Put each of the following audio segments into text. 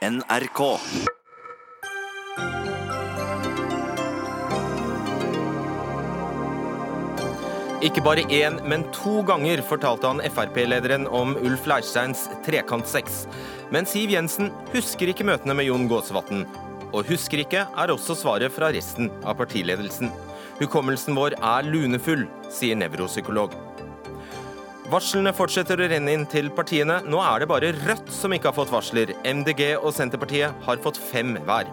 NRK. Ikke bare én, men to ganger fortalte han Frp-lederen om Ulf Leirsteins trekantsex. Men Siv Jensen husker ikke møtene med Jon Gåsvatn. Og husker ikke er også svaret fra resten av partiledelsen. Hukommelsen vår er lunefull, sier nevropsykolog. Varslene fortsetter å renne inn til partiene. Nå er det bare Rødt som ikke har fått varsler. MDG og Senterpartiet har fått fem hver.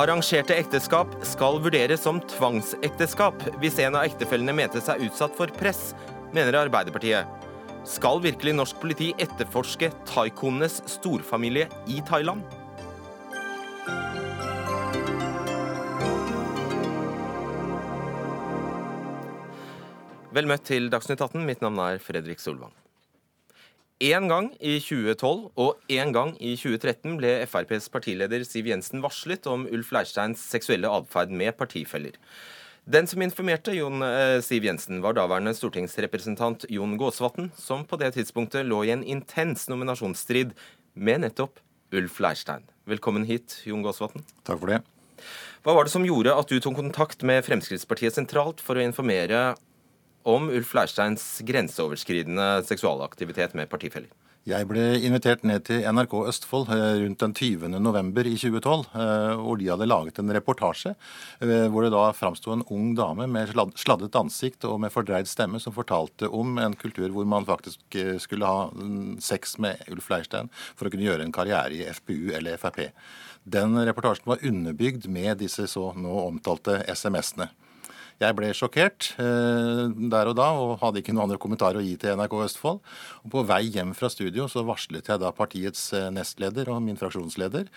Arrangerte ekteskap skal vurderes som tvangsekteskap hvis en av ektefellene mente seg utsatt for press, mener Arbeiderpartiet. Skal virkelig norsk politi etterforske taikonenes storfamilie i Thailand? Vel møtt til Dagsnytt 18. Mitt navn er Fredrik Solvang. Én gang i 2012 og én gang i 2013 ble FrPs partileder Siv Jensen varslet om Ulf Leirsteins seksuelle atferd med partifeller. Den som informerte Jon eh, Siv Jensen, var daværende stortingsrepresentant Jon Gåsvatn, som på det tidspunktet lå i en intens nominasjonsstrid med nettopp Ulf Leirstein. Velkommen hit, Jon Gåsvatn. Takk for det. Hva var det som gjorde at du tok kontakt med Fremskrittspartiet sentralt for å informere om Ulf Leirsteins grenseoverskridende seksualaktivitet med partifeller. Jeg ble invitert ned til NRK Østfold eh, rundt den 20. november i 2012, eh, hvor de hadde laget en reportasje eh, hvor det da framsto en ung dame med sladdet ansikt og med fordreid stemme som fortalte om en kultur hvor man faktisk skulle ha mm, sex med Ulf Leirstein for å kunne gjøre en karriere i FPU eller Frp. Den reportasjen var underbygd med disse så nå omtalte SMS-ene. Jeg ble sjokkert eh, der og da og hadde ikke noen andre kommentarer å gi til NRK Østfold. Og På vei hjem fra studio så varslet jeg da partiets eh, nestleder og min fraksjonsleder.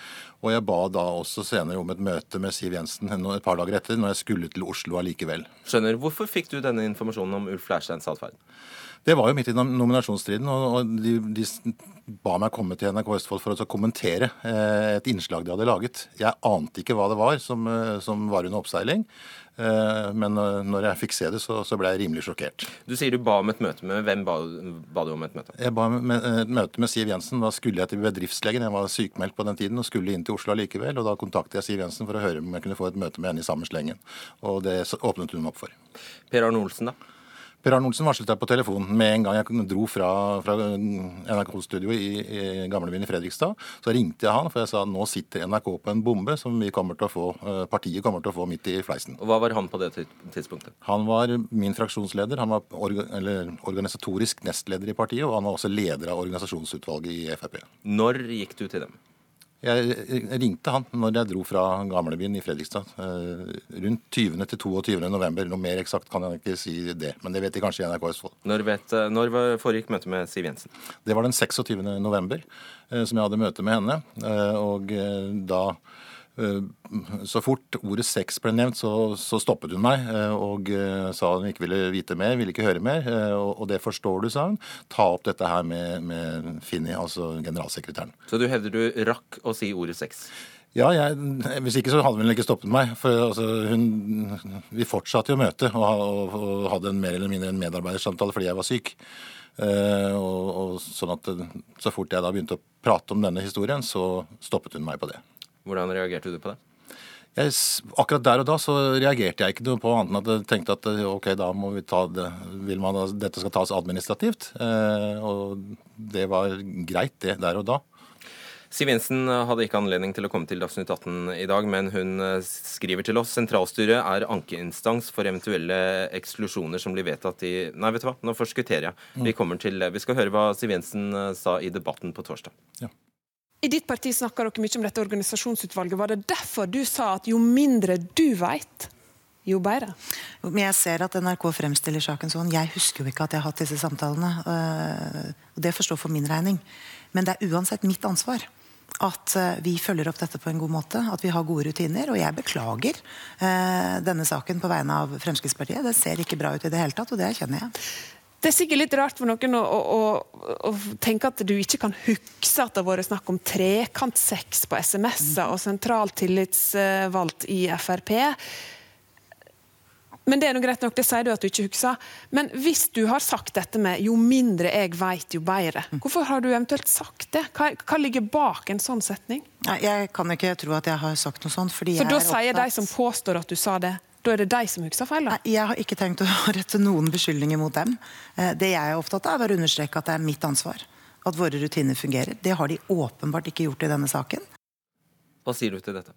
Og jeg ba da også senere om et møte med Siv Jensen et par dager etter, når jeg skulle til Oslo allikevel. Skjønner. Hvorfor fikk du denne informasjonen om Ulf Leirsteins atferd? Det var jo midt i nominasjonsstriden, og de, de ba meg komme til NRK Østfold for å kommentere eh, et innslag de hadde laget. Jeg ante ikke hva det var som, som var under oppseiling. Eh, men eh, når jeg fikk se det, så, så ble jeg rimelig sjokkert. Du sier du ba om et møte med Hvem ba, ba du om et møte? Jeg ba om et møte med Siv Jensen. Da skulle jeg til bedriftslegen. Jeg var sykmeldt på den tiden og skulle inn til Oslo likevel. Og da kontaktet jeg Siv Jensen for å høre om jeg kunne få et møte med henne i samme slengen. Og det åpnet hun opp for. Per Arne Olsen, da? Per Arne Olsen varslet deg på telefonen med en gang jeg dro fra, fra NRK-studioet i, i gamlebyen i Fredrikstad. Så ringte jeg han, for jeg sa nå sitter NRK på en bombe som vi kommer få, eh, partiet kommer til å få midt i fleisen. Og Hva var han på det tidspunktet? Han var min fraksjonsleder. Han var orga, organisatorisk nestleder i partiet, og han var også leder av organisasjonsutvalget i Frp. Når gikk du til dem? Jeg ringte han når jeg dro fra gamlebyen i Fredrikstad. Eh, rundt 20. til 22. november. Noe mer eksakt kan jeg ikke si det, men det vet de kanskje i NRK Østfold. Når, vet, eh, når foregikk møtet med Siv Jensen? Det var den 26. november eh, som jeg hadde møte med henne. Og da Eh, så fort ordet sex ble nevnt, så, så stoppet hun meg eh, og eh, sa hun ikke ville vite mer, ville ikke høre mer. Og, det forstår du, sa hun. Ta opp dette her med, med Finni, altså generalsekretæren. Så du hevder du rakk å si ordet sex? Ja, jeg, hvis ikke så hadde hun ikke stoppet meg. For altså, hun, vi fortsatte jo møtet og, og, og, hadde en mer eller mindre en medarbeidersamtale fordi jeg var syk. Uh, og, og, sånn at Så fort jeg da begynte å prate om denne historien, så stoppet hun meg på det. Hvordan reagerte du på det? Jeg, akkurat der og da så reagerte jeg ikke noe på annet enn at jeg tenkte at ok, da må vi ta det, vil man at dette skal tas administrativt. Eh, og det var greit, det, der og da. Siv Jensen hadde ikke anledning til å komme til Dagsnytt 18 i dag, men hun eh, skriver til oss sentralstyret er ankeinstans for eventuelle eksklusjoner som blir vedtatt i Nei, vet du hva, nå forskutterer jeg. Vi kommer til, vi skal høre hva Siv Jensen eh, sa i debatten på torsdag. Ja. I ditt parti snakker dere mye om dette organisasjonsutvalget. Var det derfor du sa at jo mindre du vet, jo bedre? Men jeg ser at NRK fremstiller saken sånn. Jeg husker jo ikke at jeg har hatt disse samtalene. Øh, og Det forstår for min regning. Men det er uansett mitt ansvar at øh, vi følger opp dette på en god måte. At vi har gode rutiner. Og jeg beklager eh, denne saken på vegne av Fremskrittspartiet. Det ser ikke bra ut i det hele tatt, og det erkjenner jeg. Det er sikkert litt rart for noen å, å, å, tenke at du ikke kan huske at det har vært snakk om trekantsex på SMS-er og sentraltillitsvalgt i Frp. Men det er noe greit nok, det sier du at du ikke husker. Men hvis du har sagt dette med 'jo mindre jeg vet, jo bedre', hvorfor har du eventuelt sagt det? Hva, hva ligger bak en sånn setning? Nei, Jeg kan ikke tro at jeg har sagt noe sånt. fordi For jeg da er sier de opptatt- som påstår at du sa det, da er det de som husker feil? da? Jeg har ikke tenkt å rette noen beskyldninger mot dem. Eh, Det jeg er opptatt av, er å understreke at det er mitt ansvar at våre rutiner fungerer. Det har de åpenbart ikke gjort i denne saken. Hva sier du til dette?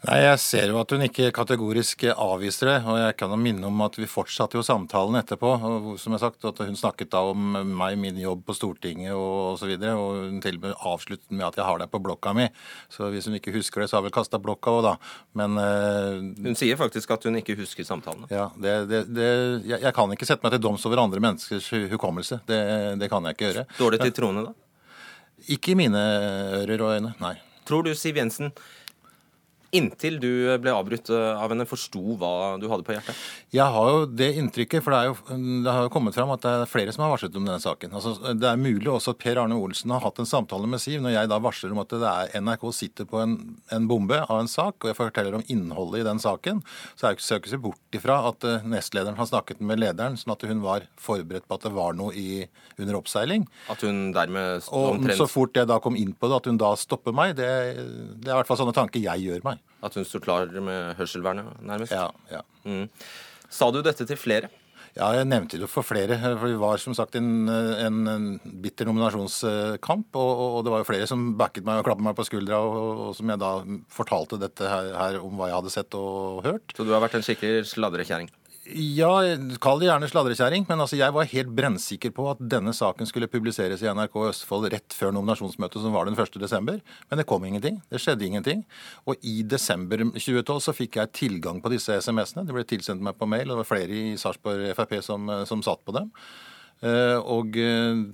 Nei, Jeg ser jo at hun ikke kategorisk avviser det. og Jeg kan minne om at vi fortsatte jo samtalen etterpå. og som jeg sagt, at Hun snakket da om meg, min jobb på Stortinget og osv. Og, og hun til og med avsluttet med at jeg har deg på blokka mi. Så hvis hun ikke husker det, så har vel kasta blokka òg, da. Men uh, Hun sier faktisk at hun ikke husker samtalene. ja, det, det, det, jeg, jeg kan ikke sette meg til doms over andre menneskers hukommelse. Det, det kan jeg ikke gjøre. Står det til troende, da? Ikke i mine ører og øyne, nei. Tror du Siv Jensen, inntil du ble avbrutt eh, av henne, forsto hva du hadde på hjertet? Jeg har jo det inntrykket, for det, jo, det har jo kommet fram at det er flere som har varslet om denne saken. Altså, det er mulig også at Per Arne Olsen har hatt en samtale med Siv når jeg da varsler om at det er NRK sitter på en, en bombe av en sak, og jeg forteller om innholdet i den saken, så er det ikke ikke bort ifra at eh, nestlederen har snakket med lederen, sånn at hun var forberedt på at det var noe i, under oppseiling. At hun dermed Og så fort jeg da kom inn på det, at hun da stopper meg, det, det er i hvert fall sånne tanker jeg gjør meg. At hun sto klar med hørselvernet, nærmest? Ja, ja. Mm. Sa du dette til flere? Ja, jeg nevnte det for flere. for Det var som sagt en, en, en bitter nominasjonskamp. Og, og, og det var jo flere som backet meg og klappet meg på skuldra, og, og som jeg da fortalte dette her, her om hva jeg hadde sett og hørt. Så du har vært en skikkelig sladrekjerring? Ja, kall det gjerne sladrekjerring, men altså jeg var helt brennsikker på at denne saken skulle publiseres i NRK Østfold rett før nominasjonsmøtet, som var den 1. desember. Men det kom ingenting. Det skjedde ingenting. Og i desember 2012 så fikk jeg tilgang på disse SMS-ene. Det ble tilsendt meg på mail, og det var flere i Sarpsborg Frp som, som satt på dem. Eh, Og eh,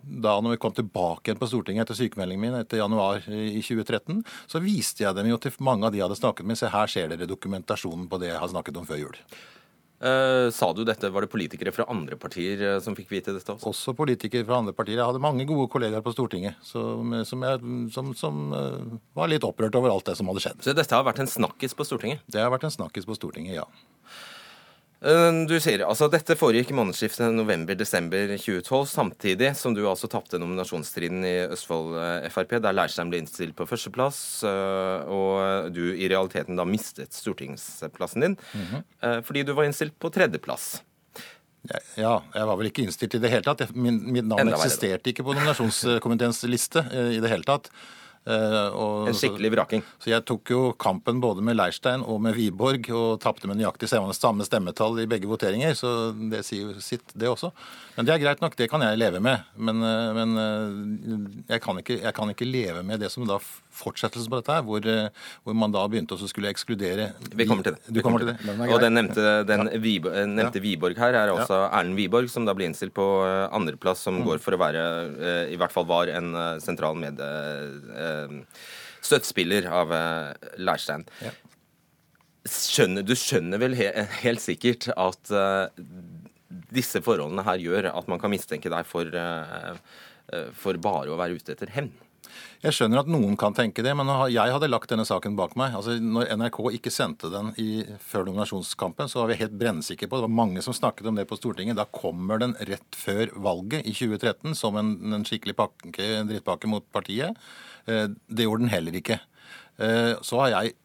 da når vi kom tilbake igjen på Stortinget etter sykemeldingen min etter januar i 2013, så viste jeg dem jo til mange av de jeg hadde snakket med. Se her ser dere dokumentasjonen på det jeg har snakket om før jul. Eh, sa du dette? Var det politikere fra andre partier eh, som fikk vite dette også? Også politikere fra andre partier. Jeg hadde mange gode kollegaer på Stortinget som, som, jeg, som, som eh, var litt opprørt over alt det som hadde skjedd. Så dette har vært en snakkis på Stortinget? Det har vært en snakkis på Stortinget, ja. Eh, Du sier altså dette foregikk i månedsskiftet november-desember 2012, samtidig som du altså tapte nominasjonsstriden i Østfold eh, Frp, der Leirstein ble innstilt på førsteplass, eh, og du i realiteten da mistet stortingsplassen din eh, fordi du var innstilt på tredjeplass. Ja, jeg var vel ikke innstilt i det hele tatt. Min, mitt navn eksisterte ikke på nominasjonskomiteens liste i det hele tatt. Eh, og, En skikkelig vraking. Så jeg tok jo kampen både med Leirstein og med Wiborg, og tapte med nøyaktig samme stemmetall i begge voteringer, så det sier jo sitt, det også. Men det er greit nok, det kan jeg leve med. Men, eh, men eh, jeg, kan ikke, jeg kan ikke leve med det som da fortsettelse på dette her, hvor, eh, hvor man da begynte å skulle ekskludere Vi kommer til det. Du kommer til det. Og den nevnte, den ja. eh, nevnte Wiborg her er også Erlend Wiborg, som da ble innstilt på andreplass, andreplass, Mm. som går for å være, eh, i hvert fall var en eh, sentral med Støttspiller av eh, Leirstein. Ja. Skjønner, du skjønner vel he, helt sikkert at eh, disse forholdene her gjør at man kan mistenke deg for, eh, eh, for bare å være ute etter hevn? Jeg skjønner at noen kan tenke det, men jeg hadde lagt denne saken bak meg. Altså, når NRK ikke sendte den i, før nominasjonskampen, så var vi helt brennsikre på det. var mange som snakket om det på Stortinget. Da kommer den rett før valget i 2013 som en, en skikkelig pakke, en drittpakke mot partiet. Eh, Det gjorde den heller ikke. Eh, Så har jeg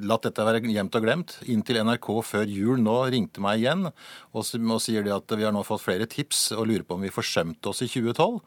latt dette være gjemt og glemt inntil NRK før jul nå ringte meg igjen og, og sier de at vi har nå fått flere tips og lurer på om vi forsømte oss i 2012.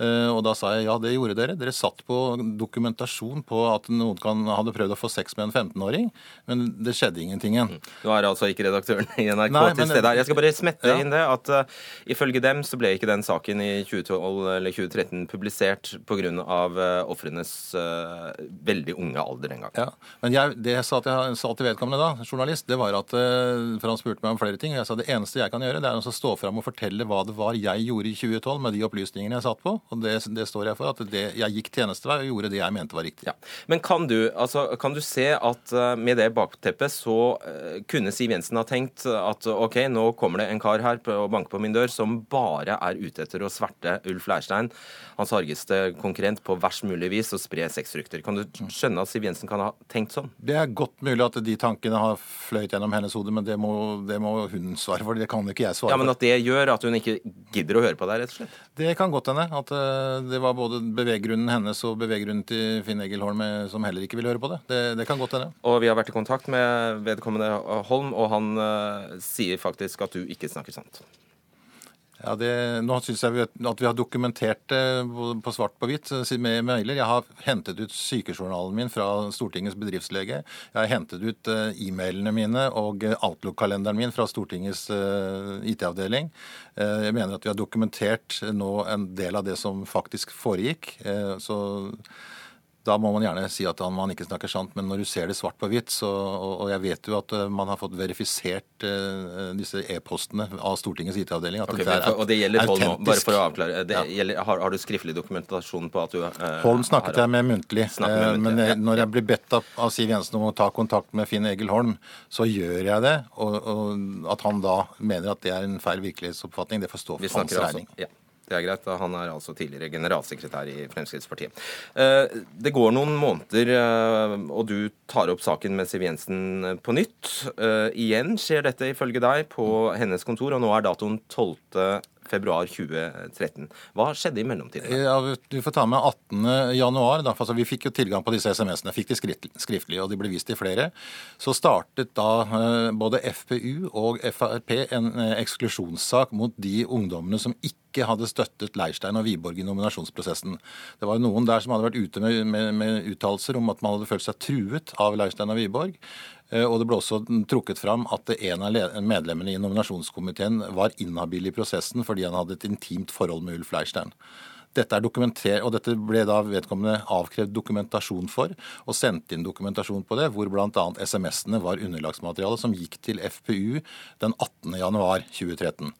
Eh, Og da sa jeg ja, det gjorde dere. Dere satt på dokumentasjon på at noen kan, hadde prøvd å få sex med en 15-åring, men det skjedde ingenting igjen. Nå er altså ikke redaktøren i NRK Nei, til stede her. Jeg skal bare smette Ja. inn det at uh, ifølge dem så ble ikke den saken i 2012 eller 2013 publisert pga. Uh, ofrenes uh, veldig unge alder den gang. Ja, Men jeg, det jeg sa til, jeg sa til vedkommende da, journalist, det var at uh, For han spurte meg om flere ting. og Jeg sa det eneste jeg kan gjøre, det er å stå fram og fortelle hva det var jeg gjorde i 2012 med de opplysningene jeg satt på. Og det, det står jeg for. At det, jeg gikk tjenestevei og gjorde det jeg mente var riktig. Ja. Men kan du, altså, kan du se at uh, med det bakteppet så uh, kunne Siv Jensen ha tenkt at OK, nå kommer det en kar her på, og banker på min dør som bare er ute etter å sverte Ulf Leirstein, hans argeste konkurrent, på verst mulig vis og spre sexrykter. Kan du skjønne at Siv Jensen kan ha tenkt sånn? Det er godt mulig at de tankene har fløyt gjennom hennes hode, men det må, det må hun svare for. Det kan ikke jeg svare for. Ja, Men at det gjør at hun ikke gidder å høre på deg, rett og slett? Det kan godt hende. At det var både beveggrunnen hennes og beveggrunnen til Finn Egil Holm eh, som heller ikke ville høre på det. Det, det kan godt hende. Og vi har vært i kontakt med vedkommende Holm, og han uh, sier faktisk at du ikke snakker sant. Ja, det, nå syns jeg at vi har dokumentert det på svart på hvitt med mailer. Jeg har hentet ut sykejournalen min fra Stortingets bedriftslege. Jeg har hentet ut uh, e-mailene mine og Outlook-kalenderen min fra Stortingets IT-avdeling. Jeg mener at vi har dokumentert nå en del av det som faktisk foregikk. så da må man gjerne si at man ikke snakker sant, men når du ser det svart på hvitt, så, og jeg vet jo at eh, man har fått verifisert uh, disse e-postene av Stortingets IT-avdeling okay, Og det gjelder Holm nå, bare for å avklare. Ja. Gjelder, har, har, du skriftlig dokumentasjon på at du eh, Holm snakket jeg med muntlig, muntlig. men jeg, når jeg blir bedt av, av, Siv Jensen om å ta kontakt med Finn Egil Holm, så gjør jeg det. Og, og at han da mener at det er en feil virkelighetsoppfatning, det får stå for hans regning. Altså, ja. Det er greit. Han er altså tidligere generalsekretær i Fremskrittspartiet. Eh, det går noen måneder, eh, og du tar opp saken med Siv Jensen på nytt. Eh, igjen skjer dette ifølge deg på hennes kontor, og nå er datoen 12 februar 2013. Hva skjedde i mellomtiden? Ja, du får ta med 18. januar. Altså, vi fikk jo tilgang på disse SMS-ene. Fikk de skriftlig, og de ble vist til flere. Så startet da eh, både FPU og Frp en eh, eksklusjonssak mot de ungdommene som ikke hadde støttet Leirstein og Wiborg i nominasjonsprosessen. Det var noen der som hadde vært ute med, med, med uttalelser om at man hadde følt seg truet av Leirstein og Wiborg. Eh, og det ble også trukket fram at en av medlemmene i nominasjonskomiteen var inhabil i prosessen fordi han hadde et intimt forhold med Ulf Leirstein. Dette er og dette ble da vedkommende avkrevd dokumentasjon for, og sendte inn dokumentasjon på det, hvor bl.a. SMS-ene var underlagsmateriale som gikk til FPU den 18.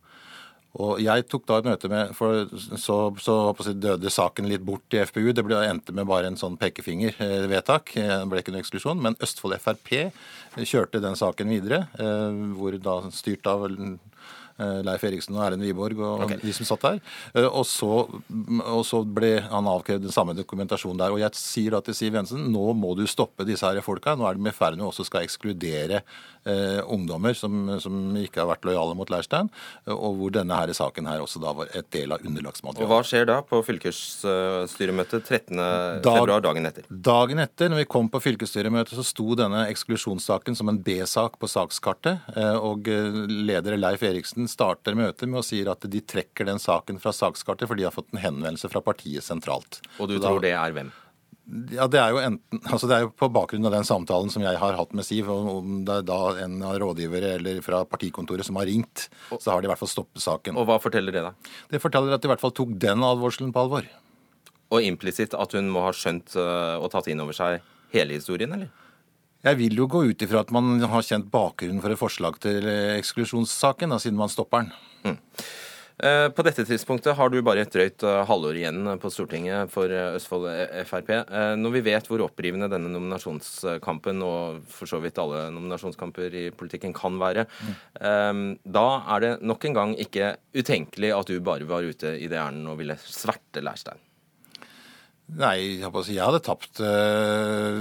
januar 2013. Og Jeg tok da et møte med for Så, så si, døde saken litt bort i FPU. Det ble, endte med bare en sånn pekefingervedtak. Eh, det ble ikke noen eksklusjon. Men Østfold Frp kjørte den saken videre, eh, hvor da styrt av Eh, Leif Eriksen og Erlend Wiborg og okay. de som satt der. Eh, og så, og så ble han avkrevd den samme dokumentasjonen der. Og jeg sier da til Siv Jensen nå må du stoppe disse her folka. Nå er de med ferd med også skal ekskludere eh, ungdommer som, som, ikke har vært lojale mot Leirstein, eh, og hvor denne her saken her også da var et del av underlagsmaterialet. Og Hva skjer da på fylkesstyremøtet 13.2, Dag, dagen etter? Dagen etter, når vi kom på fylkesstyremøtet, så sto denne eksklusjonssaken som en B-sak på sakskartet. og leder Leif Eriksen starter møtet med å si at de trekker den saken fra sakskartet for de har fått en henvendelse fra partiet sentralt. Og du da, tror det er hvem? Ja, Det er jo enten, altså det er jo på bakgrunn av den samtalen som jeg har hatt med Siv, om det er da en av rådgivere eller fra partikontoret som har ringt, så har de i hvert fall stoppet saken. Og Hva forteller det, da? Det forteller at de i hvert fall tok den advarselen på alvor. Og implisitt at hun må ha skjønt øh, og tatt inn over seg hele historien, eller? Jeg vil jo gå ut ifra at man har kjent bakgrunnen for et forslag til eksklusjonssaken, da, siden man stopper den. Mm. Eh, på dette tidspunktet har du bare et drøyt eh, halvår igjen på Stortinget for eh, Østfold Frp. Når vi vet hvor opprivende denne nominasjonskampen og for så vidt alle nominasjonskamper i politikken kan være, da er det nok en gang ikke utenkelig at du bare var ute i det ærend og ville sverte Leirstein. Nei, jeg hadde tapt øh,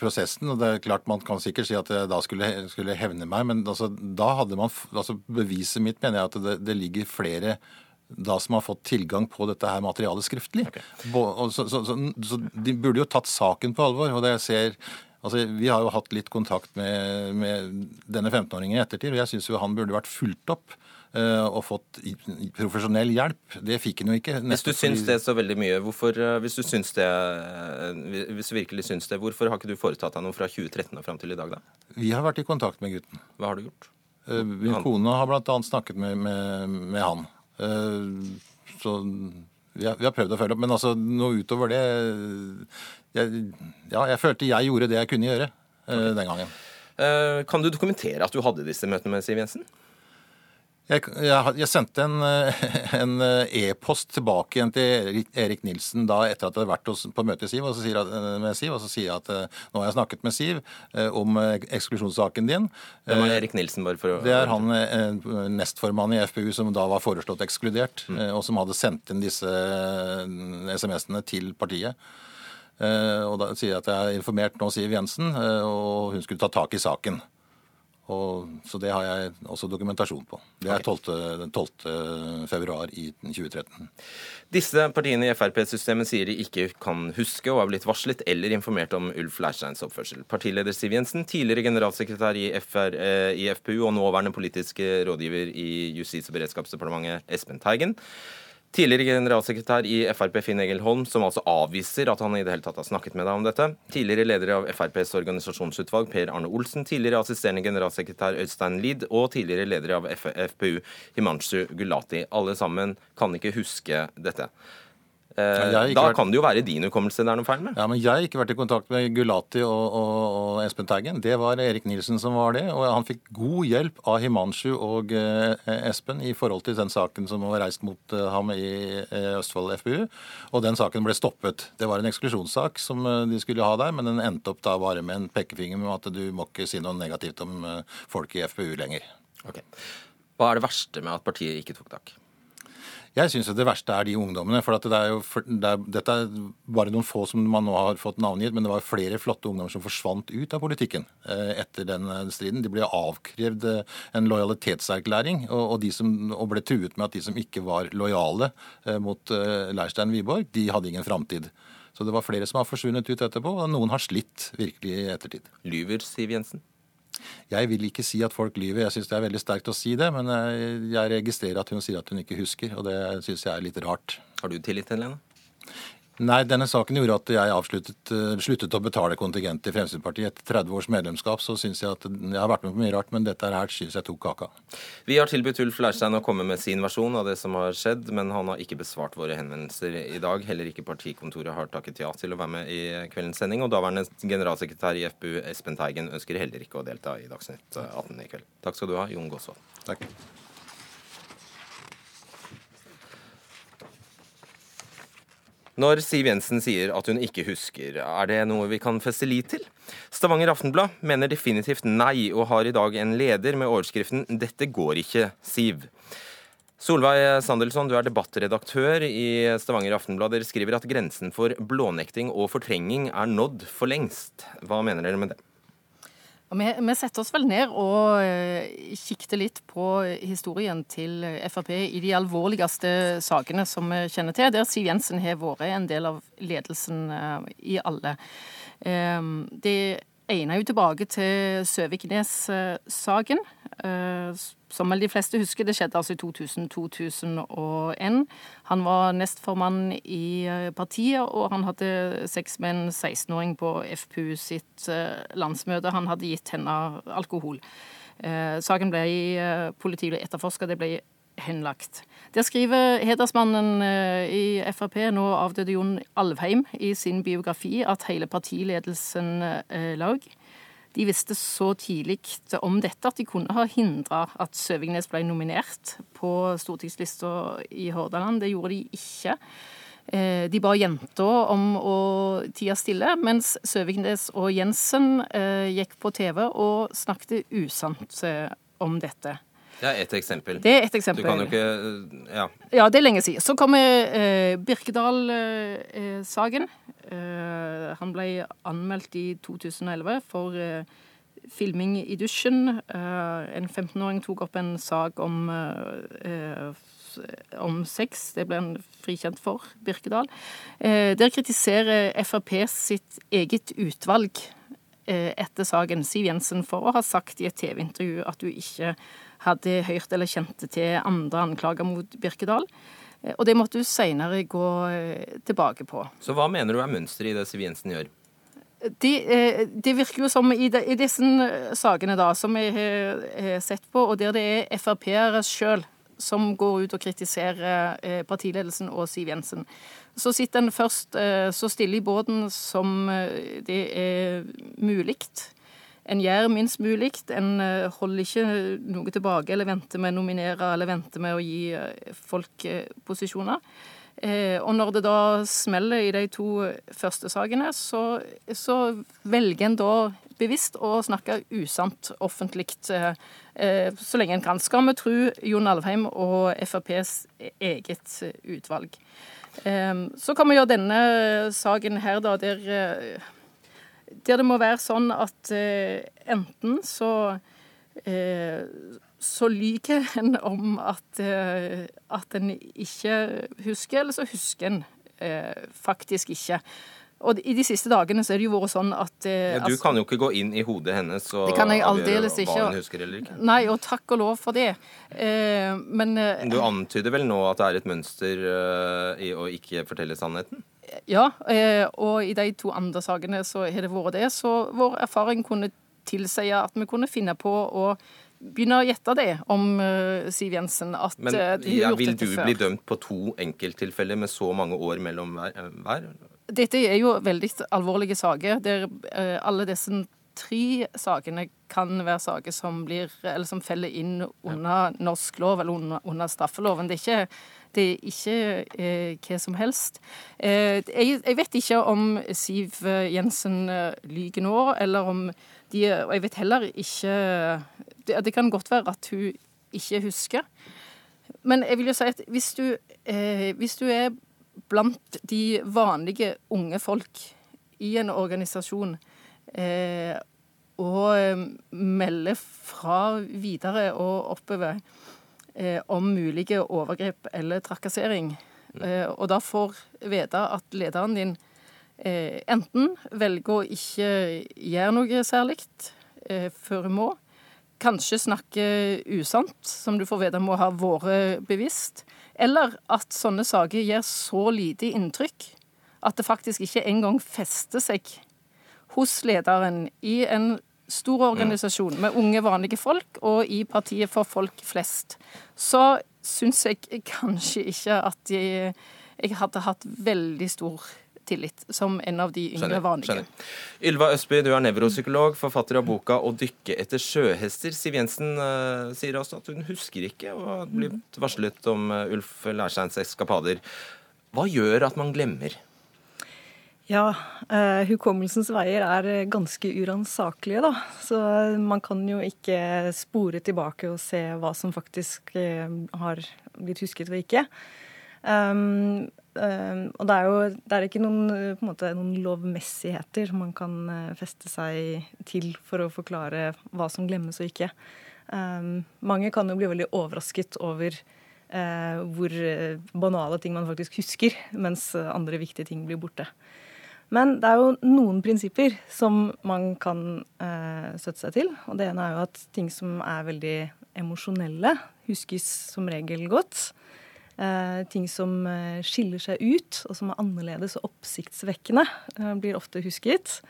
prosessen. og det er klart Man kan sikkert si at jeg da skulle, skulle hevne meg, men altså, da hadde man altså Beviset mitt mener jeg at det, det, ligger flere da som har fått tilgang på dette her materialet skriftlig. Okay. Så, så, så, så, De burde jo tatt saken på alvor. og det jeg ser Altså, Vi har jo hatt litt kontakt med, med denne 15-åringen i ettertid, og jeg syns han burde vært fulgt opp. Eh, og fått profesjonell hjelp. Det fikk han jo ikke. Hvis du syns det så veldig mye, hvorfor, eh, hvis du syns det, eh, hvis du virkelig syns det, hvorfor har ikke du foretatt deg noe fra 2013 og fram til i dag, da? Vi har vært i kontakt med gutten. Hva har du gjort? Min kone har bl.a. snakket med, med, med, han. Så vi har, vi har, prøvd å følge opp. Men altså noe utover det jeg, Ja, jeg følte jeg gjorde det jeg kunne gjøre okay. den gangen. Kan du dokumentere at du hadde disse møtene med Siv Jensen? Jeg, jeg, jeg, sendte en, en e-post tilbake igjen til Erik, Erik, Nilsen da etter at jeg hadde vært hos, på møte Siv, sier jeg, med Siv, og så sier jeg at nå har jeg snakket med Siv om eksklusjonssaken din. Hvem er Erik Nilsen? bare for å... Det er han nestformann i FPU som da var foreslått ekskludert, mm. og som hadde sendt inn disse SMS-ene til partiet. Og da sier jeg at jeg har informert nå Siv Jensen, og hun skulle ta tak i saken. Og, så det har jeg også dokumentasjon på. Det er 12. 12. februar i 2013. Disse partiene i Frp-systemet sier de ikke kan huske og har blitt varslet eller informert om Ulf Leirsteins oppførsel. Partileder Siv Jensen, tidligere generalsekretær i, FR, eh, i FPU og nåværende politiske rådgiver i Justis- og beredskapsdepartementet Espen Teigen Tidligere generalsekretær i Frp Finn Egil Holm, som altså avviser at han i det hele tatt har snakket med deg om dette. Tidligere leder av FrPs organisasjonsutvalg Per Arne Olsen. Tidligere assisterende generalsekretær Øystein Lid. Og tidligere leder av FPU Himanshu Gulati. Alle sammen kan ikke huske dette. Eh, da vært... kan det jo være din hukommelse det er noe feil med? Ja, men Jeg har ikke vært i kontakt med Gulati og, og, og, Espen Teigen. Det var Erik Nilsen som var det. Og han fikk god hjelp av Himanshu og eh, Espen i forhold til den saken som var reist mot eh, ham i Østfold FPU. Og den saken ble stoppet. Det var en eksklusjonssak som de skulle ha der, men den endte opp da bare med en pekefinger med at du må ikke si noe negativt om folk i FPU lenger. Okay. Hva er det verste med at partiet ikke tok tak? Jeg syns det verste er de ungdommene. for, det er jo, det er, Dette er bare noen få som man nå har fått navngitt, men det var flere flotte ungdommer som forsvant ut av politikken eh, etter den eh, striden. De ble avkrevd eh, en lojalitetserklæring, og, og, som, og, ble truet med at de som ikke var lojale mot Leirstein Wiborg, de hadde ingen framtid. Så det var flere som har forsvunnet ut etterpå, og noen har slitt virkelig i ettertid. Lyver Siv Jensen? Jeg vil ikke si at folk lyver, jeg syns det er veldig sterkt å si det. Men jeg registrerer at hun sier at hun ikke husker, og det syns jeg er litt rart. Har du tillit til henne? Nei, denne saken gjorde at jeg avsluttet, uh, sluttet å betale kontingent til Fremskrittspartiet. Etter 30 års medlemskap så syns jeg at jeg har vært med på mye rart, men dette her syns jeg tok kaka. Vi har tilbudt Ulf Leirstein å komme med sin versjon av det som har skjedd, men han har ikke besvart våre henvendelser i dag. Heller ikke partikontoret har takket ja til å være med i kveldens sending. Og daværende generalsekretær i FPU, Espen Teigen, ønsker heller ikke å delta i Dagsnytt 18 i kveld. Takk skal du ha, Jon Gåsvold. Takk. Når Siv Jensen sier at hun ikke husker, er det noe vi kan feste lit til? Stavanger Aftenblad mener definitivt nei, og har i dag en leder med overskriften 'Dette går ikke, Siv'. Solveig Sandelsson, du er debattredaktør i Stavanger Aftenblad. Dere skriver at grensen for blånekting og fortrenging er nådd for lengst. Hva mener dere med det? Vi, vi, setter oss vel ned og uh, kikket litt på historien til Frp i de alvorligste sakene som vi kjenner til, der Siv Jensen har vært en del av ledelsen uh, i alle. Uh, det ene er jo tilbake til Søviknes-saken. Uh, som vel de fleste husker, det skjedde altså i 2000-2001. Han var nestformann i eh, partiet, og han hadde sex med en 16-åring på FPU sitt eh, landsmøte. Han hadde gitt henne alkohol. Eh, saken ble Politiet etterforska, det ble henlagt. Der skriver hedersmannen i Frp, nå avdøde Jon Alvheim, i sin biografi at hele partiledelsen laug. De visste så tidlig om dette at de kunne ha hindra at Søvignes ble nominert på stortingslista i Hordaland. Det gjorde de ikke. Eh, de ba jenta om å tie stille, mens Søvignes og Jensen eh, gikk på TV og snakket usant eh, om dette. Det er ett eksempel. Det er et eksempel. Du kan jo ikke Ja. Ja, det er lenge siden. Så kommer eh, Birkedal-saken. Eh, han ble anmeldt i 2011 for eh, filming i dusjen. Eh, en 15-åring tok opp en sak om, eh, om sex. Det ble han frikjent for, Birkedal. Eh, der kritiserer Frp sitt eget utvalg etter saken, Siv Jensen, for å ha sagt i et TV-intervju at du ikke hadde hørt eller kjente til andre anklager mot Birkedal. Og det måtte hun seinere gå tilbake på. Så hva mener du er mønsteret i det Siv Jensen gjør? Det, de virker jo som i, de, i disse sakene da, som jeg har sett på, og der det er Frp-ere sjøl som går ut og kritiserer eh, partiledelsen og Siv Jensen. Så sitter en først eh, så stille i båten som eh, det er mulig. En gjør minst mulig. En holder ikke noe tilbake eller venter med å nominere eller venter med å gi folk posisjoner. Og når det da smeller i de to første sakene, så, så velger en da bevisst å snakke usant offentlig så lenge en kan. Skal vi tro Jon Alvheim og FrPs eget utvalg. Så kan vi gjøre denne saken her, da, der, eh, der det må være sånn at eh, enten så eh, så lyver en om at, at en ikke husker, eller så husker en faktisk ikke. Og i de siste dagene så er det jo vært sånn at eh, ja, Du altså, kan jo ikke gå inn i hodet hennes og avgjøre hva hun husker eller ikke. Nei, og takk og lov for det. Eh, men eh, Du antyder vel nå at det er et mønster eh, i å ikke fortelle sannheten? Ja, eh, og i de to andre sakene så har det vært det. Så vår erfaring kunne tilsi at vi kunne finne på å begynne å gjette det om uh, Siv Jensen. At, Men ja, vil du bli dømt på to enkelttilfeller med så mange år mellom hver? Dette er jo veldig alvorlige saker. der Alle disse tre sakene kan være saker som, blir, som feller inn under norsk lov eller under, under straffeloven. Det er ikke, det er ikke eh, hva som helst. Eh, jeg, jeg, vet ikke om Siv Jensen eh, lyver nå, eller om de Og jeg vet heller ikke det, det, kan godt være at hun ikke husker. Men jeg vil jo si at hvis du, eh, hvis du er blant de vanlige unge folk i en organisasjon eh, og melde fra videre og oppover eh, om mulige overgrep eller trakassering, eh, og da får vite at lederen din eh, enten velger å ikke gjøre noe særlig eh, før hun må, kanskje snakke usant, som du får vite må ha vært bevisst, eller at sånne saker gjør så lite inntrykk at det faktisk ikke engang fester seg hos lederen i en stor organisasjon med unge, vanlige folk, og i partiet for folk flest, så syns jeg kanskje ikke at jeg, jeg hadde hatt veldig stor tillit, som en av de yngre vanlige. Ylva Østby, du er nevropsykolog, forfatter av boka 'Å dykke etter sjøhester'. Siv Jensen uh, sier også at hun husker ikke og har blitt varslet om uh, Ulf Leirsteins eskapader. Hva gjør at man glemmer? Ja, uh, hukommelsens veier er ganske uransakelige, da. Så man kan jo ikke spore tilbake og se hva som faktisk har blitt husket og ikke. Um, um, og det er jo det er ikke noen, måte, noen, lovmessigheter man kan feste seg til for å forklare hva som glemmes og ikke. Um, mange kan jo bli veldig overrasket over uh, hvor banale ting man faktisk husker, mens andre viktige ting blir borte. Men det er jo noen prinsipper som man kan støtte seg til. Og det ene er jo at ting som er veldig emosjonelle, huskes som regel godt. Eh, ting som eh, skiller seg ut, og som er annerledes og oppsiktsvekkende, eh, blir ofte husket.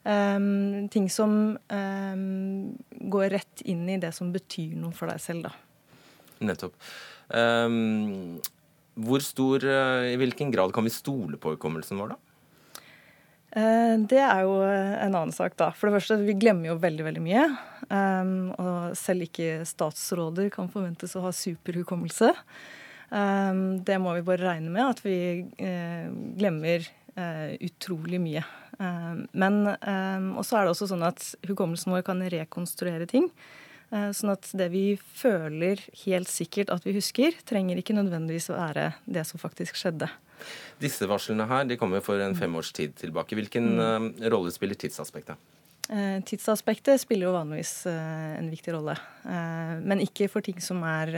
ting som går rett inn i det som betyr noe for deg selv, da. Nettopp. Um, hvor stor, I hvilken grad kan vi stole på hukommelsen vår, da? Det er jo en annen sak, da. For det første, vi glemmer jo veldig veldig mye. Um, og selv ikke statsråder kan forventes å ha superhukommelse. Ehm, det må vi bare regne med, at vi eh, glemmer eh, utrolig mye. Ehm, men Og også er det også sånn at hukommelsen vår kan rekonstruere ting. Eh, sånn at det vi føler helt sikkert at vi husker, trenger ikke nødvendigvis å være det som faktisk skjedde. Disse varslene her de kommer for en fem års tid tilbake. Hvilken mm. rolle spiller tidsaspektet? Eh, tidsaspektet spiller jo vanligvis eh, en viktig rolle. Eh, men ikke for ting som er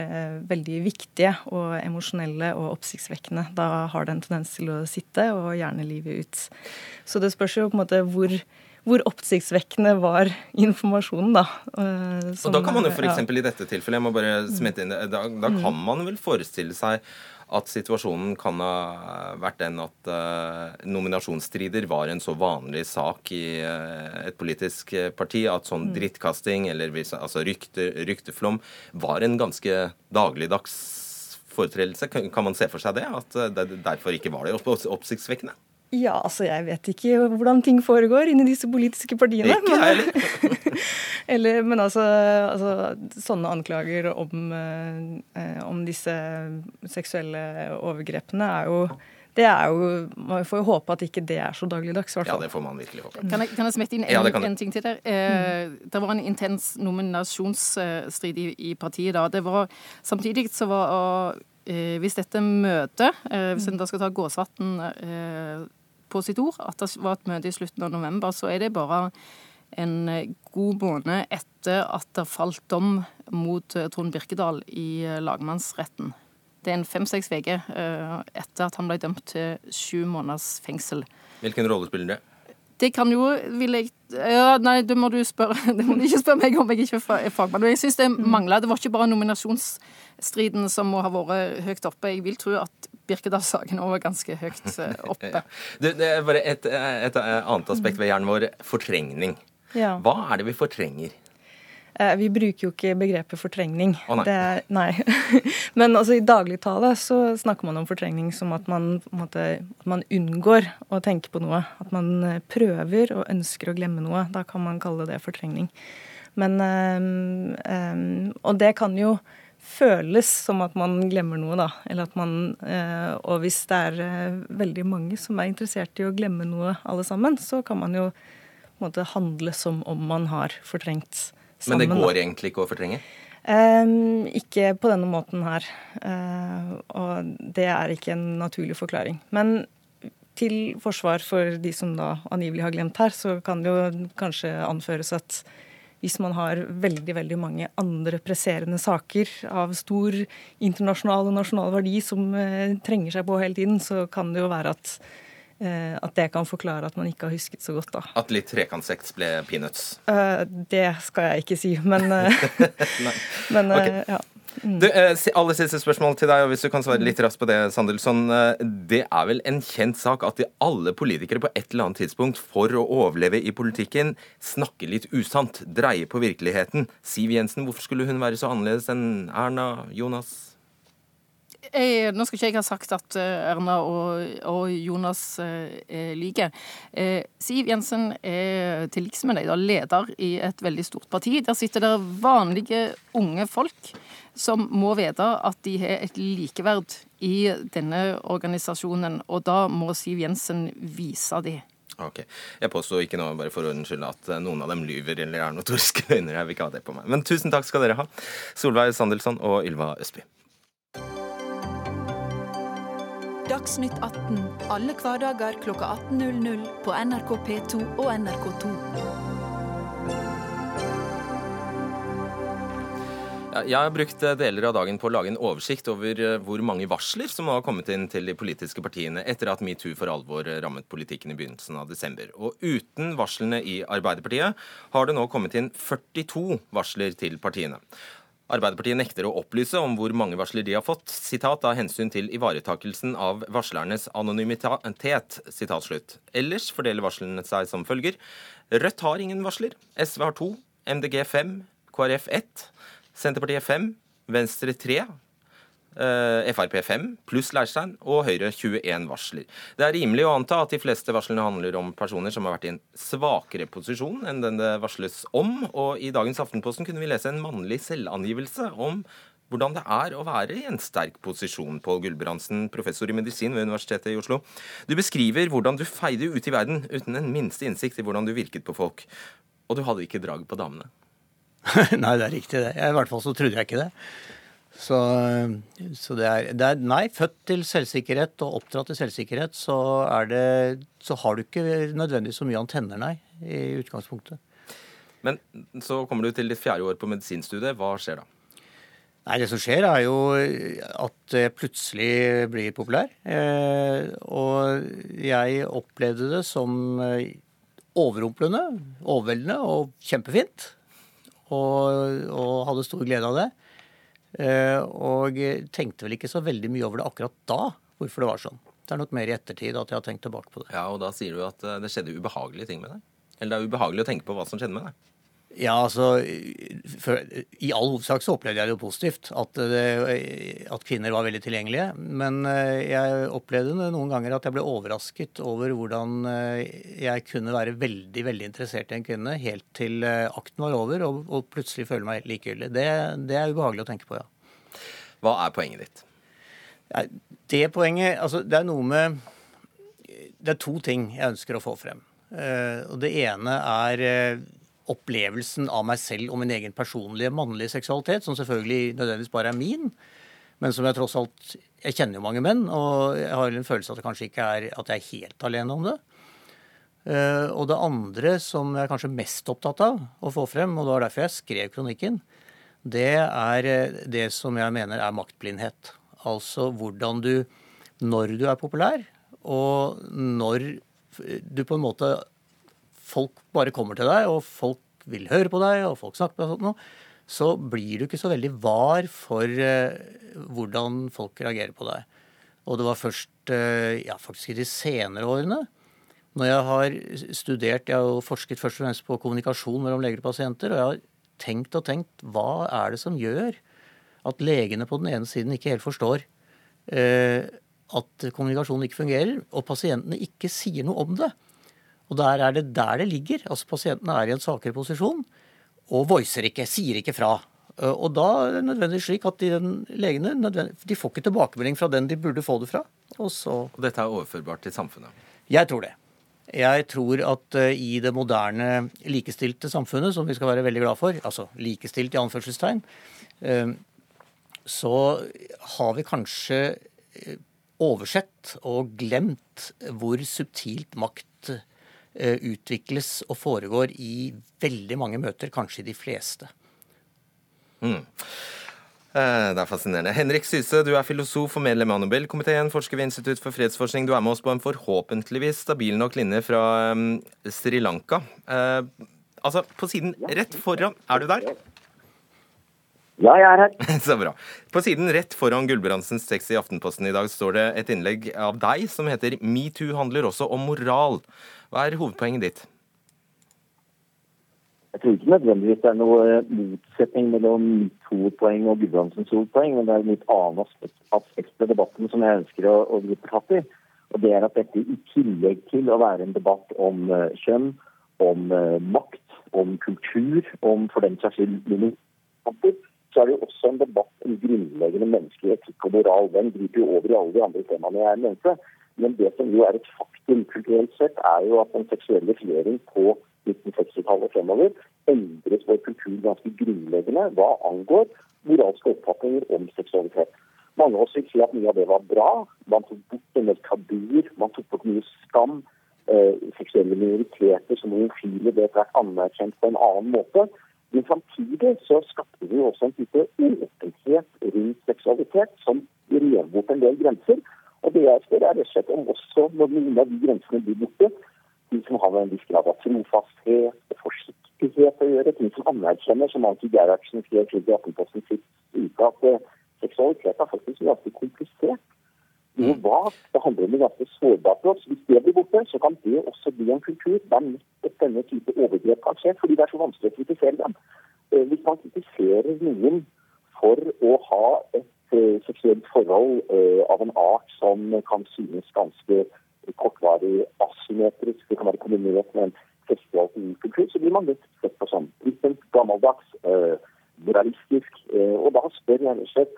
veldig viktige og emosjonelle og oppsiktsvekkende. Da har det en tendens til å sitte, og gjerne livet ut. Så det spørs jo på en måte hvor, hvor oppsiktsvekkende var informasjonen, da. Som, og da kan man jo f.eks. Ja. i dette tilfellet, jeg må bare smette inn det, da, da kan man vel forestille seg at situasjonen kan ha vært den at uh, nominasjonsstrider var en så vanlig sak i uh, et politisk parti at sånn mm. drittkasting eller altså rykte, rykteflom var en ganske dagligdags foretredelse. Kan, kan, man se for seg det? At det derfor ikke var det oppsiktsvekkende? Ja, altså jeg vet ikke hvordan ting foregår inni disse politiske partiene. Ikke men. Eller, men altså, altså sånne anklager om, eh, om disse seksuelle overgrepene er jo det er jo, Man får jo håpe at ikke det er så dagligdags. Ja, det får man virkelig håpe. Kan jeg, kan jeg smette inn en, Ja, en ting til der? Eh, det var en intens nominasjonsstrid i, i partiet da. Det var, samtidig så var eh, Hvis dette møtet, eh, hvis en da skal ta Gåsvatn eh, på sitt ord, at det var et møte i slutten av november, så er det bare en eh, god måned etter at det falt dom mot eh, Trond Birkedal i eh, lagmannsretten. Det er en fem-seks uker etter at han ble dømt til sju måneders fengsel. Hvilken rolle spiller det? Det kan jo vil jeg, ja, Nei, det må du spørre Det må du ikke spørre meg om, jeg ikke er fagmann. Jeg syns det mangla. Det var ikke bare nominasjonsstriden som må ha vært høyt oppe. Jeg vil tro at Birkedal-saken òg var ganske høyt eh, oppe. Ja. Du, det er bare et, et annet aspekt ved hjernen vår. Fortrengning. Ja. Hva er det vi fortrenger? Eh, Vi bruker jo ikke begrepet fortrengning. Å, nei. Det er, nei. Men altså, i dagligtale så snakker man om fortrengning som at man, måte, at man unngår å tenke på noe. At man eh, prøver og ønsker å glemme noe. Da kan man kalle det fortrengning. Men, eh, eh, og det kan jo føles som at man glemmer noe, da. Eller at man eh, Og hvis det er eh, veldig mange som er interessert i å glemme noe alle sammen, så kan man jo på en måte handle som om man har fortrengt sammen. Men det går egentlig ikke å fortrenge? Ehm, ikke på denne måten her. Eh, og det er ikke en naturlig forklaring. Men til forsvar for de som da angivelig har glemt her, så kan det jo kanskje anføres at hvis man har veldig veldig mange andre presserende saker av stor internasjonal og nasjonal verdi som eh, trenger seg på hele tiden, så kan det jo være at, eh, at det kan forklare at man ikke har husket så godt, da. At litt trekantsekt ble peanuts? Eh, det skal jeg ikke si, men, men eh, Ok. ja. Du, eh, aller siste spørsmål til deg, og hvis du kan svare litt raskt på det, Sandelsson. Eh, Det er vel en kjent sak at de alle politikere på et eller annet tidspunkt for å overleve i politikken snakker litt usant, dreier på virkeligheten. Siv Jensen, hvorfor skulle hun være så annerledes enn Erna, Jonas? Jeg, nå skal ikke jeg ha sagt at eh, Erna og, og Jonas eh, er like. Eh, Siv Jensen er til liks med deg da, leder i et veldig stort parti. Der sitter det vanlige unge folk som må vite at de har et likeverd i denne organisasjonen. Og da må Siv Jensen vise de. Ok, Jeg påstår ikke nå bare for ordens skyld at eh, noen av dem lyver eller er notoriske løgner. Jeg vil ikke ha det på meg. Men tusen takk skal dere ha. Solveig Sandelsson og Ylva Østby. Dagsnytt 18 alle hverdager klokka 18.00 på NRK P2 og NRK2. Jeg har brukt eh, deler av dagen på å lage en oversikt over eh, hvor mange varsler som har kommet inn til de politiske partiene etter at metoo for alvor eh, rammet politikken i begynnelsen av desember. Og uten varslene i Arbeiderpartiet har det nå kommet inn 42 varsler til partiene. Arbeiderpartiet nekter å opplyse om hvor mange varsler de har fått, sitat av hensyn til ivaretakelsen av varslernes anonymitet. Sitat slutt. Ellers fordeler varslene seg som følger. Rødt har ingen varsler. SV har to. MDG fem. KrF ett. Senterpartiet 5, Venstre tre. eh, Frp 5 pluss Leirstein og Høyre 21 varsler. Det er rimelig å anta at de fleste varslene handler om personer som har vært i en svakere posisjon enn den det varsles om, og i dagens Aftenposten kunne vi lese en mannlig selvangivelse om hvordan det er å være i en sterk posisjon. Pål Gulbrandsen, professor i medisin ved Universitetet i Oslo. Du beskriver hvordan du feide ut i verden uten en minste innsikt i hvordan du virket på folk. Og du hadde ikke drag på damene. nei, det er riktig det. I hvert fall så trodde jeg ikke det. Så, så det, er, det er Nei, født til selvsikkerhet og oppdratt til selvsikkerhet, så, er det, så har du ikke nødvendigvis så mye antenner, nei, i utgangspunktet. Men så kommer du til ditt fjerde år på medisinstudiet. Hva skjer da? Nei, det som skjer er jo at jeg plutselig blir populær. Eh, og jeg opplevde det som eh, overrumplende, overveldende og kjempefint. Og, og hadde stor glede av det. Eh, og tenkte vel ikke så veldig mye over det akkurat da, hvorfor det var sånn. Det er nok mer i ettertid at jeg har tenkt tilbake på det. Ja, og da sier du at eh, det skjedde ubehagelige ting med deg. Eller det er ubehagelig å tenke på hva som skjedde med deg. Ja, altså I all hovedsak så opplevde jeg det jo positivt. At, det, at, kvinner var veldig tilgjengelige. Men eh, jeg opplevde noen ganger at jeg ble overrasket over hvordan eh, jeg kunne være veldig veldig interessert i en kvinne helt til eh, akten var over, og, og plutselig føle meg likegyldig. Det, det, er ubehagelig å tenke på, ja. Hva er poenget ditt? Det poenget Altså, det er noe med Det er to ting jeg ønsker å få frem. Og det ene er opplevelsen av meg selv og min egen personlige mannlige seksualitet, som selvfølgelig nødvendigvis bare er min, men som jeg tross alt Jeg kjenner jo mange menn, og jeg har en følelse av at det kanskje ikke er at jeg er helt alene om det. Uh, og det andre som jeg er kanskje mest opptatt av å få frem, og det var derfor jeg skrev kronikken, det er eh, det som jeg mener er maktblindhet. Altså hvordan du, når du er populær, og når du på en måte folk bare kommer til deg, og folk vil høre på deg, og folk snakker med deg, sånt, så blir du ikke så veldig var for uh, hvordan folk reagerer på deg. Og det var først uh, ja, faktisk i de senere årene, når jeg har studert Jeg har forsket først og fremst på kommunikasjon mellom leger og pasienter, og jeg har tenkt og tenkt hva er det som gjør at legene på den ene siden ikke helt forstår eh, at kommunikasjonen ikke fungerer, og pasientene ikke sier noe om det. Og der er det der det ligger. Altså Pasientene er i en svakere posisjon og voicer ikke, sier ikke fra. Eh, og da er det nødvendigvis slik at de legene de får ikke tilbakemelding fra den de burde få det fra. Og, så... og dette er overførbart til samfunnet? Jeg tror det. Jeg tror at uh, i det moderne likestilte samfunnet, som vi skal være veldig glad for, altså likestilt i anførselstegn, uh, så har vi kanskje oversett og glemt hvor subtilt makt Eh, utvikles og foregår i veldig mange møter, kanskje de fleste. Mm. Eh, det er fascinerende. Henrik Syse, du er filosof og medlem av Nobelkomiteen, forsker ved Institutt for fredsforskning. Du er med oss på en forhåpentligvis stabil nok linje fra um, Sri Lanka. Uh, altså, på siden rett foran Er du der? Ja, jeg er her. Så bra. På siden rett foran Gulbrandsens tekst i Aftenposten i dag står det et innlegg av deg som heter 'Metoo handler også om moral'. Hva er hovedpoenget ditt? Jeg tror ikke nødvendigvis det er noe motsetning mellom metoo-poeng og Gulbrandsens hovedpoeng, men det er et litt annet aspekt ved debatten som jeg ønsker å, å gripe fatt i. Og det er at dette i tillegg til å være en debatt om uh, kjønn, om uh, makt, om kultur, om for den saks skyld så er det jo også en debatt om grunnleggende menneskelig etikk og moral. Den griper jo over i alle de andre temaene jeg nevnte. Men det som jo er et faktum kulturelt sett, er jo at den seksuelle frigjøring på 1960-tallet fremover endret vår kultur ganske grunnleggende hva angår moralske oppfatninger om seksualitet. Mange av oss vil si at mye av det var bra. Man tok bort en del tabuer, man tok bort mye skam. Eh, seksuelle minoriteter som homofile ble anerkjent på en annen måte. Men samtidig så skapte vi også en type åpenhet rundt seksualitet som rev bort en del grenser. Og det jeg spør, er rett og slett om også når noen av de grensene blir borte, de som har en viss grad av trofasthet og forsiktighet å gjøre, ting som anerkjenner, som Anki Gerhardsen skrev til Aftenposten sist uke, at uh, seksualitet er faktisk ganske komplisert. Noe mm. vagt. Det handler om noe ganske sårbart for oss. Hvis det blir borte, så kan det også bli en kultur der nettopp denne type overgrep kan skje, fordi det er så vanskelig å kritisere dem. Uh, hvis man kritiserer noen for å ha et Eh, seksuelt forhold eh, av en art som kan synes ganske kortvarig asymmetrisk, det kan være kombinert med en festlig kultur, så blir man litt sett på som sånn. gammeldags, eh, moralistisk. Og da spør jeg rett og slett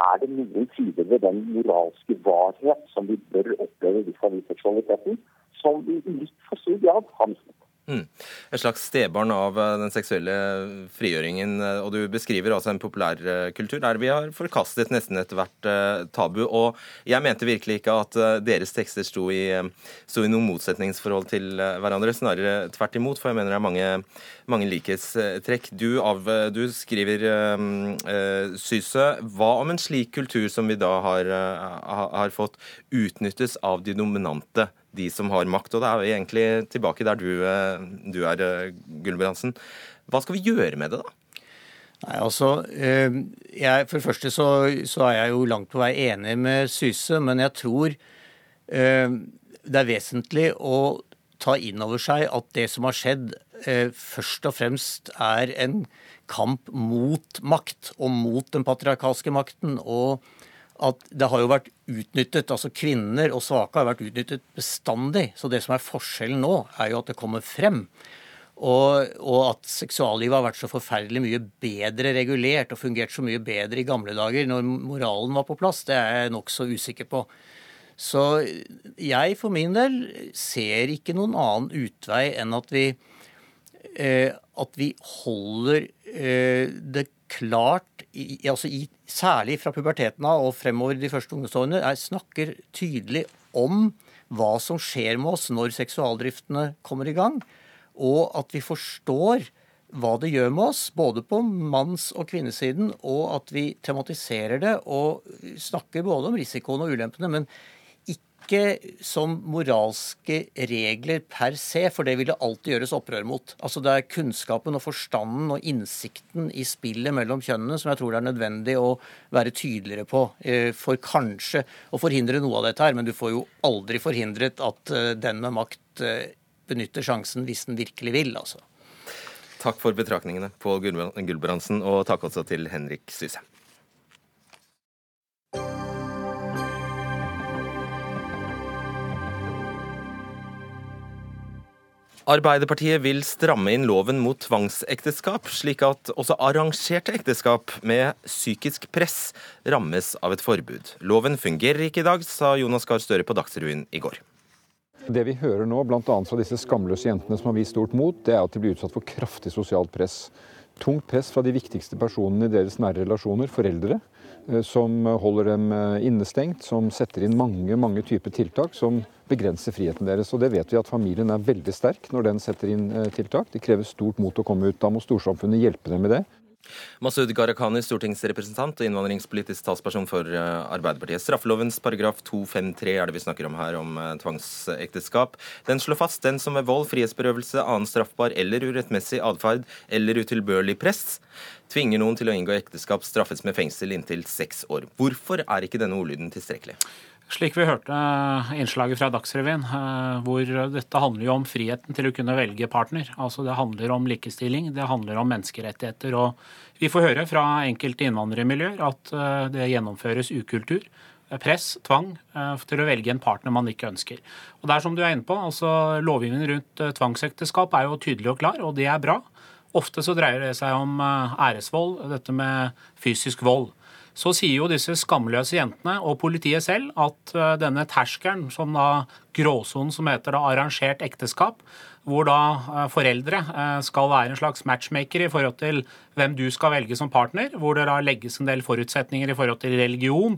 er det noen sider ved den moralske varhet som vi bør oppleve vis-à-vis seksualiteten, som vi i litt for stor grad har mistet. Mm. Et slags stebarn av eh, den seksuelle frigjøringen. Eh, og du beskriver altså en populærkultur der vi har forkastet nesten ethvert tabu. Og jeg mente virkelig ikke at deres tekster sto i, sto i noe motsetningsforhold til hverandre. Snarere tvert imot, for jeg mener det er mange, mange likhetstrekk. Du, av, du skriver, Syse, hva om en slik kultur som vi da har, har fått, utnyttes av de dominante? De som har makt. Og det er jo egentlig tilbake der du, eh, du er, eh, Gulbrandsen. Hva skal vi gjøre med det, da? Nei, altså, eh, jeg, For det første så, så, er jeg jo langt på vei enig med Syse, men jeg tror det er vesentlig å ta inn over seg at det som har skjedd, først og fremst er en kamp mot makt, og mot den patriarkalske makten. og at det har jo vært utnyttet, altså Kvinner og svake har vært utnyttet bestandig. Så det som er forskjellen nå, er jo at det kommer frem. Og, og, at seksuallivet har vært så forferdelig mye bedre regulert og fungert så mye bedre i gamle dager når moralen var på plass, det er jeg nokså usikker på. Så jeg for min del ser ikke noen annen utvei enn at vi, eh, at vi holder eh, det klart, i, altså i, særlig fra puberteten av og fremover de første ungdomsårene, snakker tydelig om hva som skjer med oss når seksualdriftene kommer i gang, og at vi forstår hva det gjør med oss, både på manns- og kvinnesiden, og at vi tematiserer det og snakker både om risikoene og ulempene. men ikke som moralske regler per se, for det vil det alltid gjøres opprør mot. Altså Det er kunnskapen og forstanden og innsikten i spillet mellom kjønnene som jeg tror det er nødvendig å være tydeligere på, eh, for kanskje å forhindre noe av dette her. Men du får jo aldri forhindret at eh, den med makt eh, benytter sjansen hvis den virkelig vil, altså. Takk for betraktningene, Pål Gulbrandsen, og takk også til Henrik Syse. Arbeiderpartiet vil stramme inn loven mot tvangsekteskap, slik at også arrangerte ekteskap med psykisk press rammes av et forbud. Loven fungerer ikke i dag, sa Jonas Gahr Støre på Dagsrevyen i går. Det vi hører nå, bl.a. fra disse skamløse jentene som har vist stort mot, det er at de blir utsatt for kraftig sosialt press. Tungt press fra de viktigste personene i deres nære relasjoner, foreldre. Eh, som holder dem eh, innestengt, som setter inn mange mange typer tiltak som begrenser friheten deres. Og det vet vi at Familien er veldig sterk når den setter inn eh, tiltak. Det krever stort mot å komme ut. Da må storsamfunnet hjelpe dem med det. Masud Gharahkhani, stortingsrepresentant og innvandringspolitisk talsperson for Arbeiderpartiet. Straffelovens paragraf 253 er det vi snakker om her, om tvangsekteskap. Den slår fast den som ved vold, frihetsberøvelse, annen straffbar eller urettmessig atferd eller utilbørlig press tvinger noen til å inngå ekteskap, straffes med fengsel inntil seks år. Hvorfor er ikke denne ordlyden tilstrekkelig? Slik vi hørte innslaget fra Dagsrevyen, eh, hvor dette handler jo om friheten til å kunne velge partner. Altså Det handler om likestilling, det handler om menneskerettigheter. Og vi får høre fra enkelte innvandrermiljøer at eh, det gjennomføres ukultur press, tvang, eh, til å velge en partner man ikke ønsker. Og det er som du er inne på, altså Lovgivningen rundt tvangsekteskap er jo tydelig og klar, og det er bra. Ofte så dreier det seg om eh, æresvold, dette med fysisk vold. Så sier jo disse skamløse jentene og politiet selv at eh, denne terskelen, som da gråsonen som heter da arrangert ekteskap, hvor da eh, foreldre skal være en slags matchmaker i forhold til hvem du skal velge som partner, hvor det da legges en del forutsetninger i forhold til religion,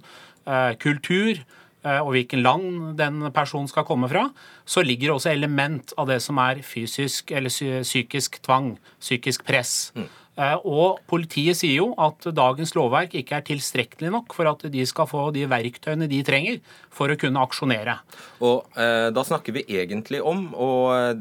kultur, og hvilken land den personen skal komme fra, så ligger det også element av det som er fysisk eller psykisk tvang, psykisk press. Mm. Eh, og politiet sier jo at dagens lovverk ikke er tilstrekkelig nok for at de skal få de verktøyene de trenger for å kunne aksjonere. Og eh, Da snakker vi egentlig om å eh,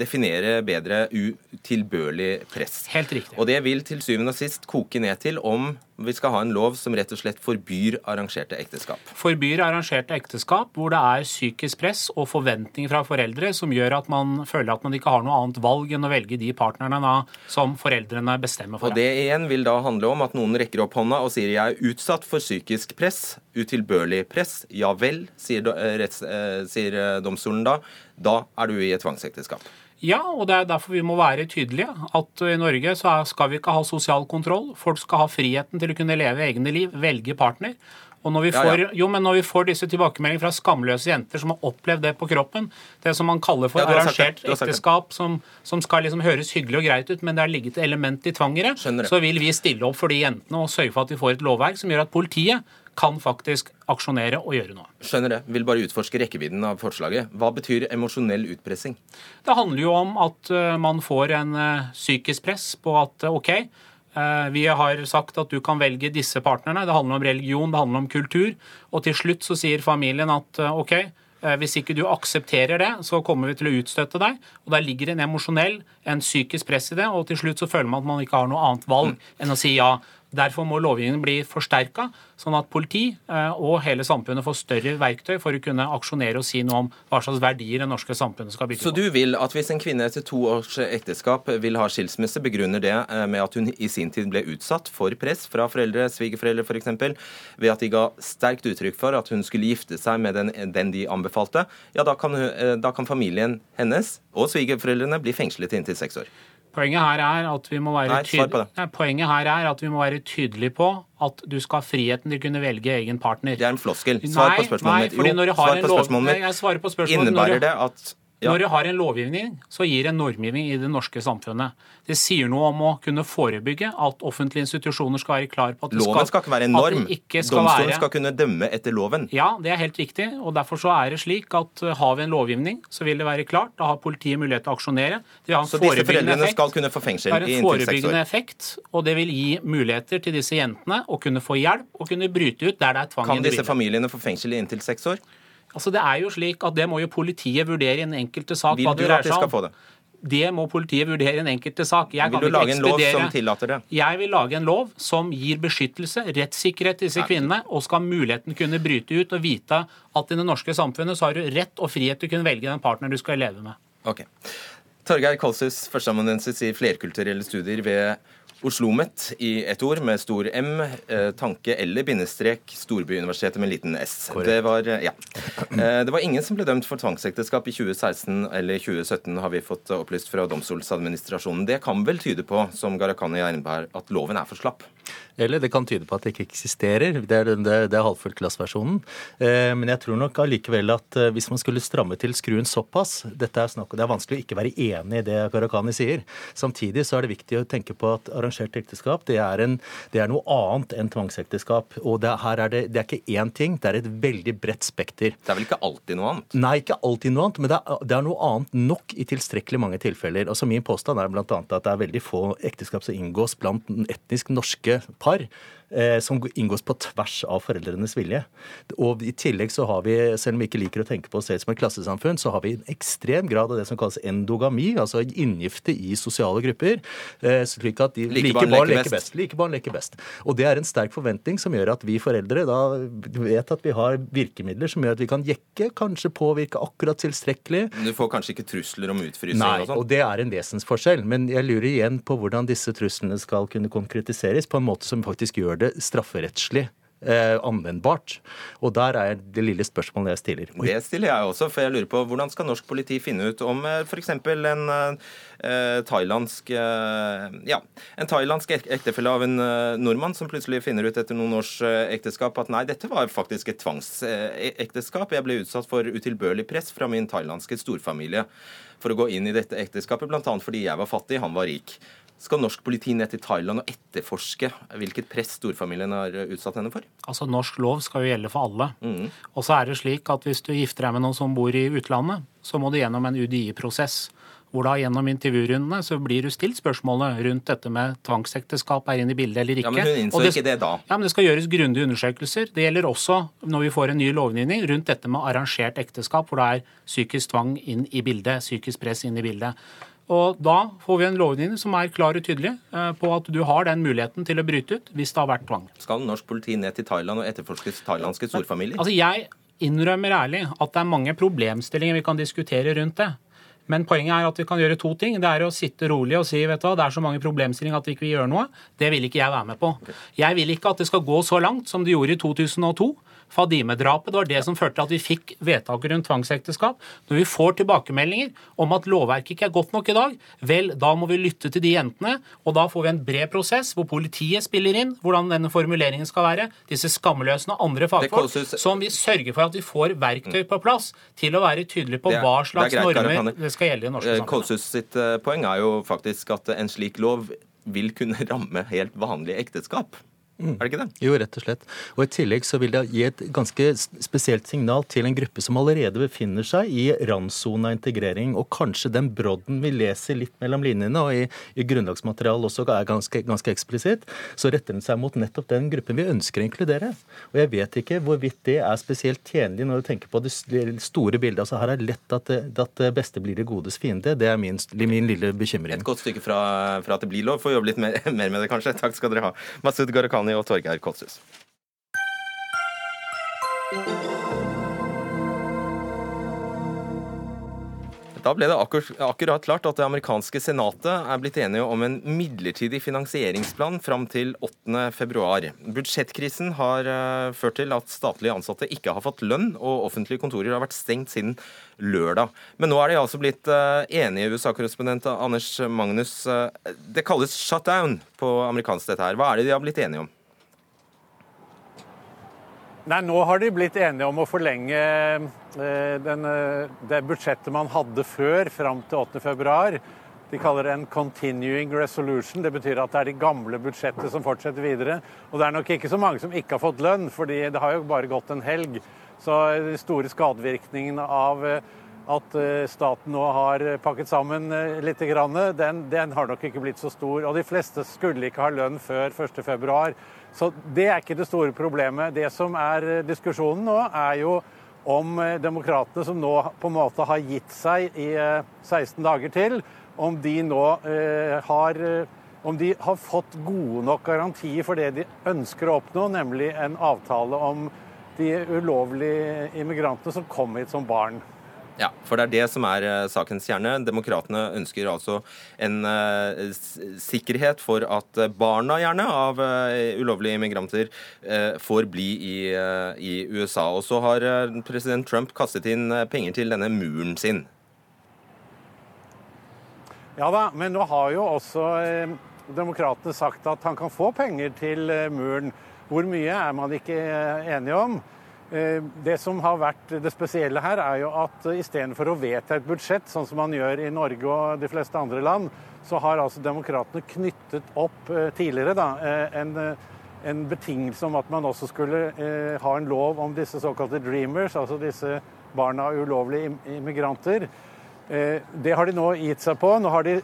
definere bedre utilbørlig press. Helt riktig. Og det vil til syvende og sist koke ned til om vi skal ha en lov som rett og slett forbyr arrangerte ekteskap. Forbyr arrangerte ekteskap hvor det er psykisk press og forventninger fra foreldre som gjør at man føler at man ikke har noe annet valg enn å velge de partnerne da, som foreldrene bestemmer for. Og Det igjen vil da handle om at noen rekker opp hånda og sier jeg er utsatt for psykisk press, utilbørlig press. Ja vel, sier, eh, retts, eh, sier eh, domstolen da. Da er du i et tvangsekteskap. Ja, og det er derfor vi må være tydelige. At i Norge så skal vi ikke ha sosial kontroll. Folk skal ha friheten til å kunne leve egne liv, velge partner. Og når vi, får, ja, ja. Jo, men når vi får disse tilbakemeldingene fra skamløse jenter som har opplevd det på kroppen, det som man kaller for ja, arrangert ekteskap, som, som, skal liksom høres hyggelig og greit ut, men det er ligget et element i tvang i det, så vil vi stille opp for de jentene og sørge for at vi får et lovverk som gjør at politiet kan faktisk aksjonere og gjøre noe. Skjønner det. Vil bare utforske rekkevidden av forslaget. Hva betyr emosjonell utpressing? Det handler jo om at eh, man får en eh, psykisk press på at eh, OK, vi har sagt at du kan velge disse partnerne. Det handler om religion, det handler om kultur. Og til slutt så sier familien at OK, hvis ikke du aksepterer det, så kommer vi til å utstøtte deg. Og Der ligger en emosjonell, en psykisk press i det, og til slutt så føler man at man ikke har noe annet valg enn å si ja Derfor må lovgivningen bli forsterka, sånn at politi eh, og hele samfunnet får større verktøy for å kunne aksjonere og si noe om hva slags verdier det norske samfunnet skal bygge Så du vil at hvis en kvinne etter to års ekteskap vil ha skilsmisse, begrunner det eh, med at hun i sin tid ble utsatt for press fra foreldre, svigerforeldre f.eks., ved at de ga sterkt uttrykk for at hun skulle gifte seg med den, den de anbefalte, ja da kan, eh, da kan familien hennes og svigerforeldrene bli fengslet inntil seks år. Poenget her er at vi må være det. Nei, poenget her er at vi må være tydelige på at du skal ha friheten til å kunne velge egen partner. Det er en floskel. Svar på spørsmålet nei, mitt. fordi når du har svar en på spørsmålet mitt. Innebærer det at. Når du har en lovgivning, så gir en normgivning i det norske samfunnet. Det sier noe om å kunne forebygge at offentlige institusjoner skal være klar på at det Loven skal ikke være en norm. Det skal Domstolen være, skal kunne dømme etter loven. ja, det er helt riktig. og Derfor så er det slik at uh, har vi en lovgivning, så vil det være klart. Da har politiet mulighet til å aksjonere. Det vil ha en Så disse foreldrene effekt. skal kunne få fengsel i Det er i en inntil seks forebyggende effekt, og det vil gi muligheter til disse jentene å kunne få hjelp og kunne bryte ut der det er tvang i Kan disse familiene få fengsel i inntil seks år? Altså Det er jo slik at det må jo politiet vurdere i den enkelte sak. Vil hva du det dreier seg om. få det? Det må politiet vurdere i den enkelte sak. Jeg Vil du lage en lov som tillater det? Jeg vil lage en lov som gir beskyttelse, rettssikkerhet til disse kvinnene, og skal muligheten kunne bryte ut og vite at i det norske samfunnet så har du rett og frihet til å kunne velge den partner du skal leve med. Ok. Torgeir Kolshus, førsteamanuensis i flerkulturelle studier ved OsloMet i ett ord med stor M, eh, tanke eller bindestrek, Storbyuniversitetet med liten S. Det var, eh, ja. Eh, det var ingen som ble dømt for tvangsekteskap i 2016 eller 2017, har vi fått opplyst fra Domstoladministrasjonen. Det kan vel tyde på, som Gharahkhani innebærer, at loven er for slapp? Eller det kan tyde på at det ikke eksisterer. Det er, det, det er halvfullt glassversjonen. Eh, men jeg tror nok allikevel at eh, hvis man skulle stramme til skruen såpass dette er, snakk, det er vanskelig å ikke være enig i det Karakani sier. Samtidig så er det viktig å tenke på at arrangert ekteskap det er, en, det er noe annet enn tvangsekteskap. Og det, her er det, det er ikke én ting, det er et veldig bredt spekter. Det er vel ikke alltid noe annet? Nei, ikke alltid noe annet, men det er, det er noe annet nok i tilstrekkelig mange tilfeller. Altså Min påstand er bl.a. at det er veldig få ekteskap som inngås blant etnisk norske par. Eh, Som inngås på tvers av foreldrenes vilje. Og I tillegg så har vi, selv om vi ikke liker å tenke på oss selv som et klassesamfunn, så har vi en ekstrem grad av det som kalles endogami, altså inngifte i sosiale grupper. eh, slik at de Like barn barn leker leker best. best. Like barn leker best. Og det er en sterk forventning som gjør at vi foreldre da vet at vi har virkemidler som gjør at vi kan jekke, kanskje påvirke akkurat tilstrekkelig. Du får kanskje ikke trusler om utfrysing Nei, og sånn? og det er en vesensforskjell. Men jeg lurer igjen på hvordan disse truslene skal kunne konkretiseres på en måte som faktisk gjør det strafferettslig eh, anvendbart. Og der er det lille spørsmålet jeg stiller. Det stiller jeg også, for jeg lurer på hvordan skal norsk politi finne ut om f.eks. en eh, thailandsk eh, ja, en thailandsk ek- ektefelle av en eh, nordmann som plutselig finner ut etter noen års eh, ekteskap at nei, dette var faktisk et tvangsekteskap. Jeg ble utsatt for utilbørlig press fra min thailandske storfamilie for å gå inn i dette ekteskapet, bl.a. fordi jeg var fattig, han var rik. Skal norsk politi ned til Thailand og etterforske hvilket press storfamilien har utsatt henne for? Altså Norsk lov skal jo gjelde for alle. Mm. Og så er det slik at hvis du gifter deg med noen som bor i utlandet, så må du gjennom en UDI-prosess. Hvor da gjennom intervjurundene så blir du stilt spørsmålet rundt dette med tvangsekteskap er inne i bildet eller ikke. Ja, men hun innså det, ikke det da. Ja, men Det skal gjøres grundige undersøkelser. Det gjelder også når vi får en ny lovgivning rundt dette med arrangert ekteskap, hvor det er psykisk tvang inn i bildet, psykisk press inn i bildet. Og Da får vi en lovgivning som er klar og tydelig eh, på at du har den muligheten til å bryte ut hvis det har vært tvang. Skal norsk politi ned til Thailand og etterforske thailandske storfamilier? Altså Jeg innrømmer ærlig at det er mange problemstillinger vi kan diskutere rundt det. Men poenget er at vi kan gjøre to ting. Det er å sitte rolig og si vet du hva, det er så mange problemstillinger at vi ikke vil gjøre noe. Det vil ikke jeg være med på. Jeg vil ikke at det skal gå så langt som det gjorde i 2002. Fadime-drapet det var det som førte til at vi fikk vedtaket rundt tvangsekteskap. Når vi får tilbakemeldinger om at lovverket ikke er godt nok i dag, vel, da må vi lytte til de jentene. Og da får vi en bred prosess hvor politiet spiller inn hvordan denne formuleringen skal være. Disse skamløsene og andre fagfolk som vi sørger for at vi får verktøy på plass til å være tydelige på er- hva slags greit, normer det skal gjelde i norske Eh, samfunn. Kolshus sitt eh, poeng er jo faktisk at en slik lov vil kunne ramme helt vanlige ekteskap. Er det ikke det? Jo, rett og slett. Og I tillegg så vil det gi et ganske spesielt signal til en gruppe som allerede befinner seg i randsona av integrering. Og kanskje den brodden vi leser litt mellom linjene, og i, i grunnlagsmaterialet også er ganske, ganske eksplisitt, så retter den seg mot nettopp den gruppen vi ønsker å inkludere. Og jeg vet ikke hvorvidt det er spesielt tjenlig når du tenker på det store bildet. Altså Her er lett at det, at det beste blir det godes fiende. Det er min, min lille bekymring. Et godt stykke fra, fra at det blir lov. Får jobbe litt mer, mer, med det, kanskje. Takk skal dere ha. Masud Gharahkhani Mani og Torgeir Kolshus. Da ble det akkurat klart at det amerikanske senatet er blitt enige om en midlertidig finansieringsplan fram til 8.2. Budsjettkrisen har eh, ført til at statlige ansatte ikke har fått lønn, og offentlige kontorer har vært stengt siden lørdag. Men nå er de altså blitt eh, enige, USA-korrespondent Anders Magnus. Eh, det kalles shutdown på amerikansk, dette her. Hva er det de har blitt enige om? Nei, Nå har de blitt enige om å forlenge eh, den, eh, det budsjettet man hadde før, fram til 8.2. De kaller det en 'continuing resolution'. Det betyr at det er de gamle budsjettet som fortsetter videre. Og det er nok ikke så mange som ikke har fått lønn, fordi det har jo bare gått en helg. Så de store skadevirkningene av eh, at staten nå har pakket sammen litt, den, den har nok ikke blitt så stor. Og de fleste skulle ikke ha lønn før 1.2. Så Det er ikke det store problemet. Det som er eh, diskusjonen nå, er jo om eh, demokratene, som nå på en måte har gitt seg i 16 eh, dager til, om de nå har om de har fått gode nok garantier for det de ønsker å oppnå, nemlig en avtale om de ulovlige immigrantene som kom hit som barn. Ja, for det er det som er uh, sakens kjerne. Demokratene ønsker altså en uh, sikkerhet for at barna gjerne av ulovlige immigranter får bli i, i, USA. Og så har president Trump kastet inn penger til denne muren sin. Ja da, men nå har jo også demokratene sagt at han kan få penger til muren. Hvor mye er man ikke enige om. Eh, det som har vært det spesielle her, er jo at istedenfor å vedta et budsjett, sånn som man gjør i Norge og de fleste andre land, så har altså demokratene knyttet opp eh, tidligere da, eh, en, en betingelse om at man også skulle ha en lov om disse såkalte dreamers, altså disse barna av ulovlige immigranter. Det har de nå gitt seg på. Nå, de,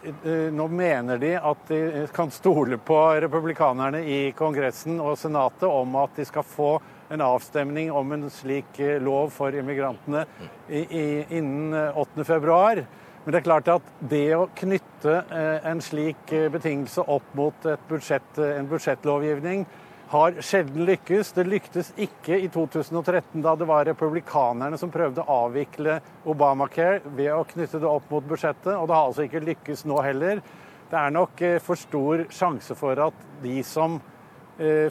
nå, mener de at de kan stole på republikanerne i Kongressen og Senatet om at de skal få en avstemning om en slik eh, lov for immigrantene i, i, innen 8.2. Eh, Men det er klart at det å knytte eh, en slik betingelse opp mot budsjett, en budsjettlovgivning har sjelden lykkes. Det lyktes ikke i 2013, da det var republikanerne som prøvde å avvikle Obamacare ved å knytte det opp mot budsjettet, og det har altså ikke lykkes nå heller. Det er nok for stor sjanse for at de som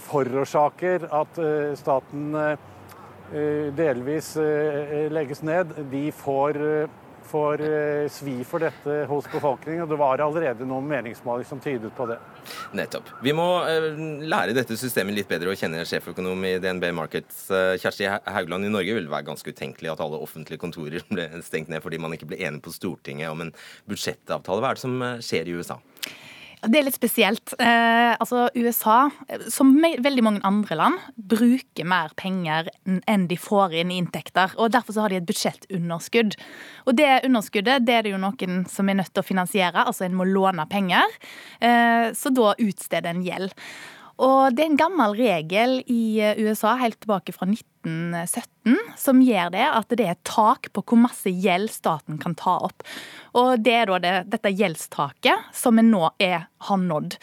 forårsaker at eh, staten eh, delvis legges ned, de får, får svi for dette hos befolkningen. Og det var allerede noen meningsmåling som tydet på det. Nettopp. Vi må lære dette systemet litt bedre å kjenne sjeføkonom i DNB Markets. Kjersti Haugland, i Norge vil det være ganske utenkelig at alle offentlige kontorer ble stengt ned fordi man ikke ble enig på Stortinget om en budsjettavtale. Hva er det som skjer i USA? Det er litt spesielt. Eh, altså USA, som veldig mange andre land, bruker mer penger enn de får inn i inntekter. og Derfor så har de et budsjettunderskudd. Og Det underskuddet det er det jo noen som er nødt til å finansiere, altså en må låne penger. Eh, så da utsteder en gjeld. Og det er en gammel regel i eh, USA helt tilbake fra 1917 som gjør det at det er et tak på hvor masse gjeld staten kan ta opp. Og det er da det, dette gjeldstaket som vi nå er, har nådd.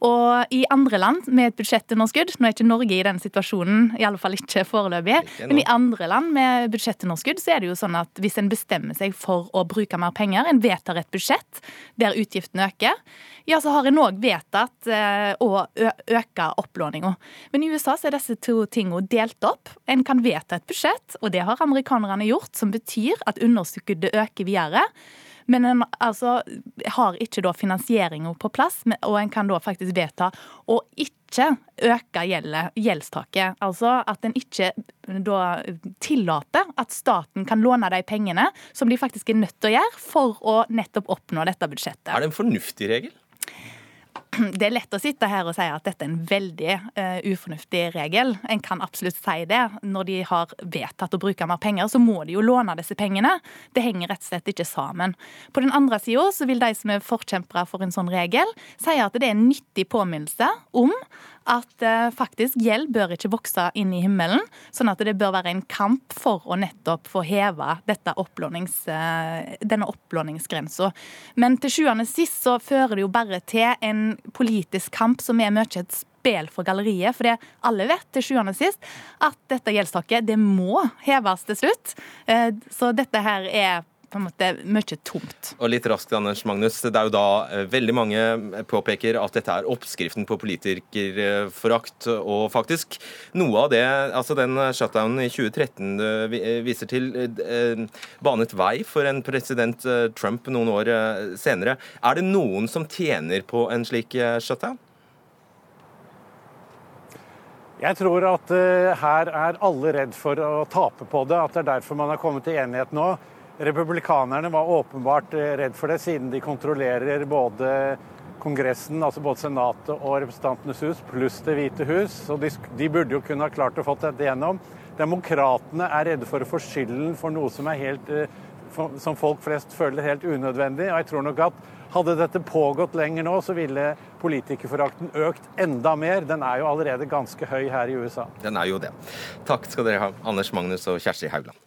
Og i andre land med et budsjettunderskudd, nå er ikke Norge i den situasjonen, i alle fall ikke foreløpig, men i andre land med budsjettunderskudd så er det jo sånn at hvis en bestemmer seg for å bruke mer penger, en vedtar et budsjett der utgiftene øker, ja, så har en òg vedtatt eh, å øke opplåninga. Men i USA så er disse to tinga delt opp. En kan vedta et budsjett, og det har amerikanerne gjort, som betyr at underskuddet øker videre. Men en altså, har ikke da finansieringa på plass, og en kan da faktisk vedta å ikke øke gjeldstaket. Altså at en ikke da tillater at staten kan låne de pengene som de faktisk er nødt til å gjøre for å nettopp oppnå dette budsjettet. Er det en fornuftig regel? det er lett å sitte her og si at dette er en veldig uh, ufornuftig regel. En kan absolutt si det. Når de har vedtatt å bruke mer penger, så må de jo låne disse pengene. Det henger rett og slett ikke sammen. På den andre sida vil de som er forkjempere for en sånn regel, si at det er en nyttig påminnelse om at uh, faktisk gjeld bør ikke vokse inn i himmelen, sånn at det bør være en kamp for å nettopp få heve opplånings, uh, denne opplåningsgrensa. Men til sjuende sist så fører det jo bare til en politisk kamp som er mye et spill for galleriet. For alle vet til sjuende og sist at dette gjeldstaket det må heves til slutt. Uh, så dette her er på en måte mye tomt. Og litt raskt, Anders Magnus. Det er jo da eh, veldig mange påpeker at dette er oppskriften på politikerforakt. Og faktisk noe av det, altså den shutdownen i 2013 du viser til, eh, banet vei for en president eh, Trump noen år senere. Er det noen som tjener på en slik shutdown? Jeg tror at uh, her er alle redd for å tape på det. At det er derfor man har kommet til enighet nå. Republikanerne var åpenbart eh, redd for det, siden de kontrollerer både Kongressen, altså både Senatet og Representantenes hus, pluss Det hvite hus. Så de, de, burde jo kunne ha klart å få dette gjennom. Demokratene er redde for å få skylden for noe som, helt, eh, som folk flest føler helt unødvendig. Og jeg tror nok at hadde dette pågått lenger nå, så ville politikerforakten økt enda mer. Den er jo allerede ganske høy her i USA. Den er jo det. Takk skal dere ha, Anders Magnus og Kjersti Haugland.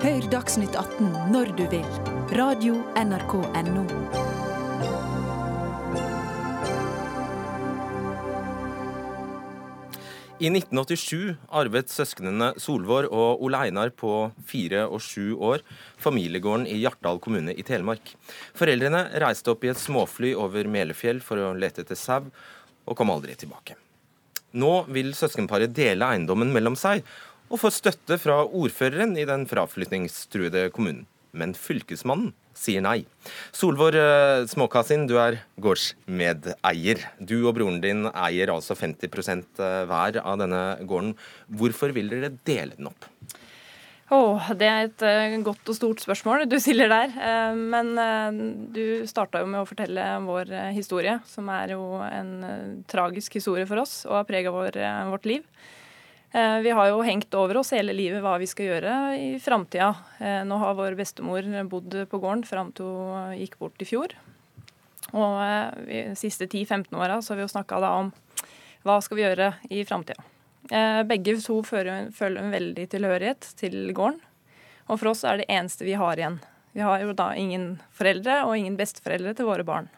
Hør Dagsnytt 18 når du vil. Radio NRK Radio.nrk.no. I 1987 arvet søsknene Solvår og Ole Einar på fire og sju år familiegården i Hjartdal kommune i Telemark. Foreldrene reiste opp i et småfly over Melefjell for å lete etter sau, og kom aldri tilbake. Nå vil søskenparet dele eiendommen mellom seg, og får støtte fra ordføreren i den fraflytningstruede kommunen. Men fylkesmannen sier nei. Solvår eh, Småkasin, du er gårdsmedeier. Du og broren din eier altså 50 eh, hver av denne gården. Hvorfor vil dere dele den opp? Oh, det er et uh, godt og stort spørsmål du stiller der. Men du starta jo med å fortelle vår historie, som er jo en tragisk historie for oss og har prega vårt liv. Eh, vi har jo hengt over oss hele livet hva vi skal gjøre i framtida. Eh, nå har vår bestemor bodd på gården fram til hun gikk bort i fjor. Og eh, de siste 10-15 åra har vi jo snakka om hva skal vi gjøre i framtida. Begge to føler en veldig tilhørighet til gården. Og for oss er det eneste vi har igjen. Vi har jo da ingen foreldre og ingen besteforeldre til våre barn.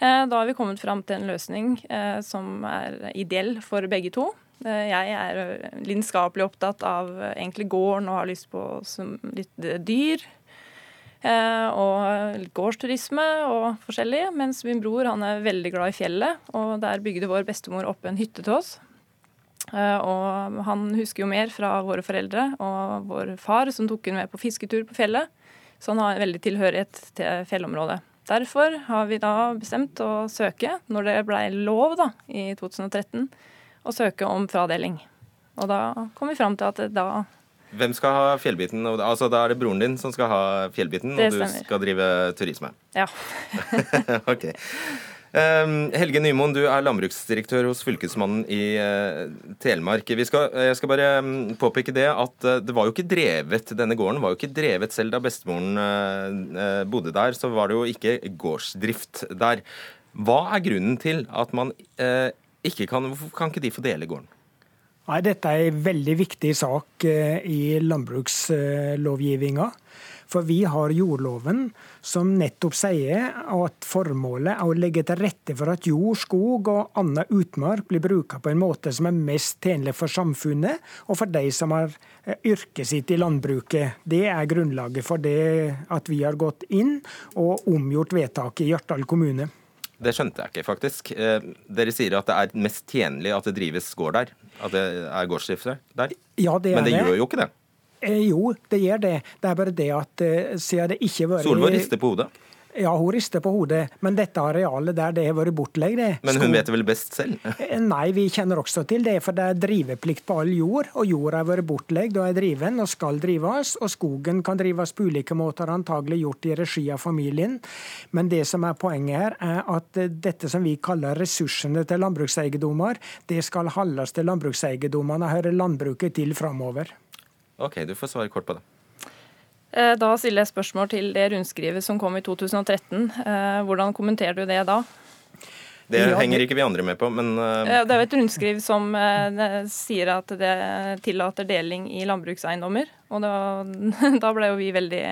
Da har vi kommet fram til en løsning som er ideell for begge to. Eh, jeg er eh, lidenskapelig opptatt av eh, egentlig gården og har lyst på litt dyr. Og gårdsturisme og forskjellig. Mens min bror han er veldig glad i fjellet, og der bygde vår bestemor opp en hytte til oss. Og han husker jo mer fra våre foreldre og vår far, som tok henne med på fisketur på fjellet. Så han har en veldig tilhørighet til fjellområdet. Derfor har vi da bestemt å søke, når det blei lov da, i 2013, å søke om fradeling. Og da kom vi fram til at da Hvem skal ha fjellbiten? Altså Da er det broren din som skal ha fjellbiten, og du skal drive turisme? Ja. ok. Um, Helge Nymoen, du er landbruksdirektør hos Fylkesmannen i uh, Telemark. Skal, jeg skal bare um, påpeke det at uh, det var jo ikke drevet, denne gården var jo ikke drevet selv da bestemoren uh, bodde der. Så var det jo ikke gårdsdrift der. Hva er grunnen til at man ikke kan, kan ikke de få dele gården? Nei, Dette er en veldig viktig sak eh, i landbrukslovgivninga. For vi har jordloven som nettopp sier at formålet er å legge til rette for at jord, skog og annen utmark blir bruka på en måte som er mest tjenlig for samfunnet og for de som har eh, yrket sitt i landbruket. Det er grunnlaget for det at vi har gått inn og omgjort vedtaket i Hjartdal kommune. Det skjønte jeg ikke, faktisk. Eh, dere sier at det er mest tjenlig at det drives gård der? At det er gårdsdrift der? Ja, det er Men det, det gjør jo ikke det? Eh, jo, det gjør det. Det er bare det at eh, siden det ikke har vært Solvår rister på hodet. Ja, hun rister på hodet, men dette arealet der det har vært bortlegd Men hun vet det vel best selv? Eh, nei, vi kjenner også til det, for det er driveplikt på all jord. Og jorda har vært bortlegg og er driven og skal drives. Og skogen kan drives på ulike måter, antagelig gjort i regi av familien. Men det som er poenget her, er at dette som vi kaller ressursene til landbrukseiendommer, det skal holdes til landbrukseiendommene og høre landbruket til framover. Ok, du får svare kort på det. Eh, da stiller jeg spørsmål til det rundskrivet som kom i 2013. Eh, hvordan kommenterer du det da? Det henger ikke vi andre med på, men uh... Det er jo et rundskriv som sier at det tillater deling i landbrukseiendommer. Og da, da ble jo vi veldig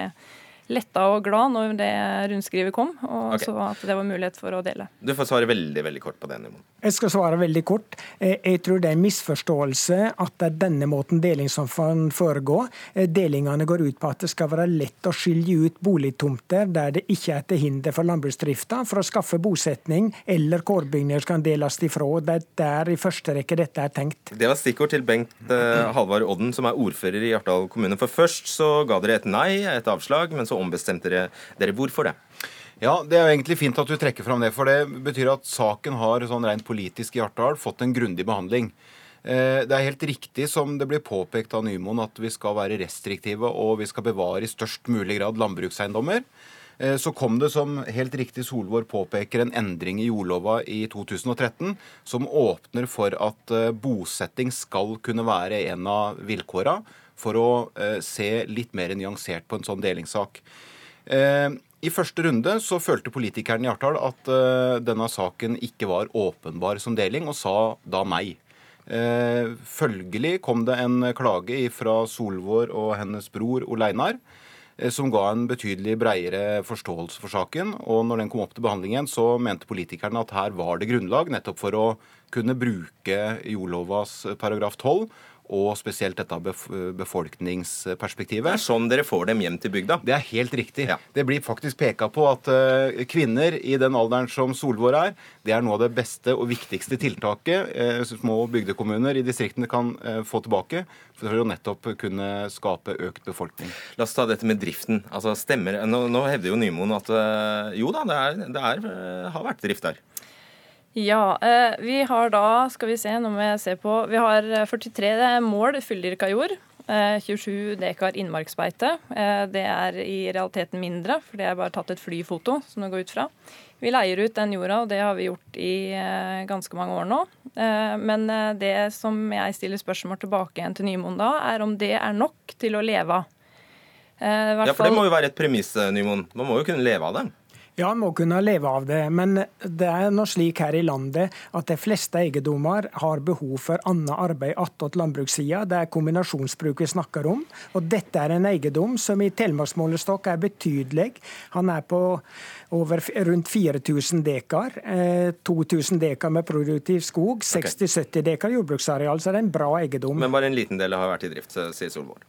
letta og glad når det rundskrivet kom, og okay. så at det var mulighet for å dele. Du får svare veldig veldig kort på det. Nimon. Jeg skal svare veldig kort. Eh, jeg tror det er en misforståelse at det er denne måten deling som kan foregå. Eh, delingene går ut på at det skal være lett å skilje ut boligtomter der det ikke er til hinder for landbruksdrifta, for å skaffe bosetning eller kårbygninger som kan deles ifra. Det er der i første rekke dette er tenkt. Det var stikkord til Bengt uh, Halvard Odden, som er ordfører i Hjartdal kommune. For først så ga dere et nei, et avslag. men så ombestemte dere dere. Hvorfor det? Ja, Det er jo egentlig fint at du trekker fram det. For det betyr at saken har sånn rent politisk i Hjartdal fått en grundig behandling. Eh, det er helt riktig som det blir påpekt av Nymoen at vi skal være restriktive og vi skal bevare i størst mulig grad landbrukseiendommer. Eh, så kom det, som helt riktig Solvår påpeker, en endring i jordlova i 2013 som åpner for at eh, bosetting skal kunne være en av vilkåra for å eh, se litt mer nyansert på en sånn delingssak. Eh, I første runde så følte politikerne i Hjartdal at eh, denne saken ikke var åpenbar som deling, og sa da nei. Følgelig kom det en klage fra Solvår og hennes bror Ole Einar som ga en betydelig bredere forståelse for saken. Og når den kom opp til behandling igjen, så mente politikerne at her var det grunnlag nettopp for å kunne bruke jordlovas paragraf 12 og spesielt dette befolkningsperspektivet. Det er sånn dere får dem hjem til bygda? Det er helt riktig. Ja. Det blir faktisk peka på at uh, kvinner i den alderen som Solvår er, det er noe av det beste og viktigste tiltaket uh, små bygdekommuner i distriktene kan uh, få tilbake for å nettopp kunne skape økt befolkning. La oss ta dette med driften. Altså, stemmer, nå, nå hevder jo Nymoen at jo da, det, er, det er, har vært drift der. Ja, eh, vi har da, skal vi se, nå må jeg se på Vi har 43 eh, mål fulldyrka jord. 27 eh, dekar innmarksbeite. Det er i realiteten mindre, for det er bare tatt et flyfoto som det går ut fra. Vi leier ut den jorda, og det har vi gjort i ganske mange år nå. Men det som jeg stiller spørsmål tilbake igjen til Nymoen da, er om det er nok til å leve av. Ja, for det må jo være et premiss, Nymoen. Man må jo kunne leve av det? Ja, en må kunne leve av det, men det er nå slik her i landet at de fleste eiendommer har behov for annet arbeid attåt landbrukssida. Det er kombinasjonsbruk vi snakker om. Og dette er en eiendom som i telemarksmålestokk er betydelig. Han er på over rundt 4000 dekar. 2000 eh, dekar med produktiv skog, 60-70 dekar jordbruksareal. Så det er en bra eiendom. Men bare en liten del har vært i drift, sier Solvår.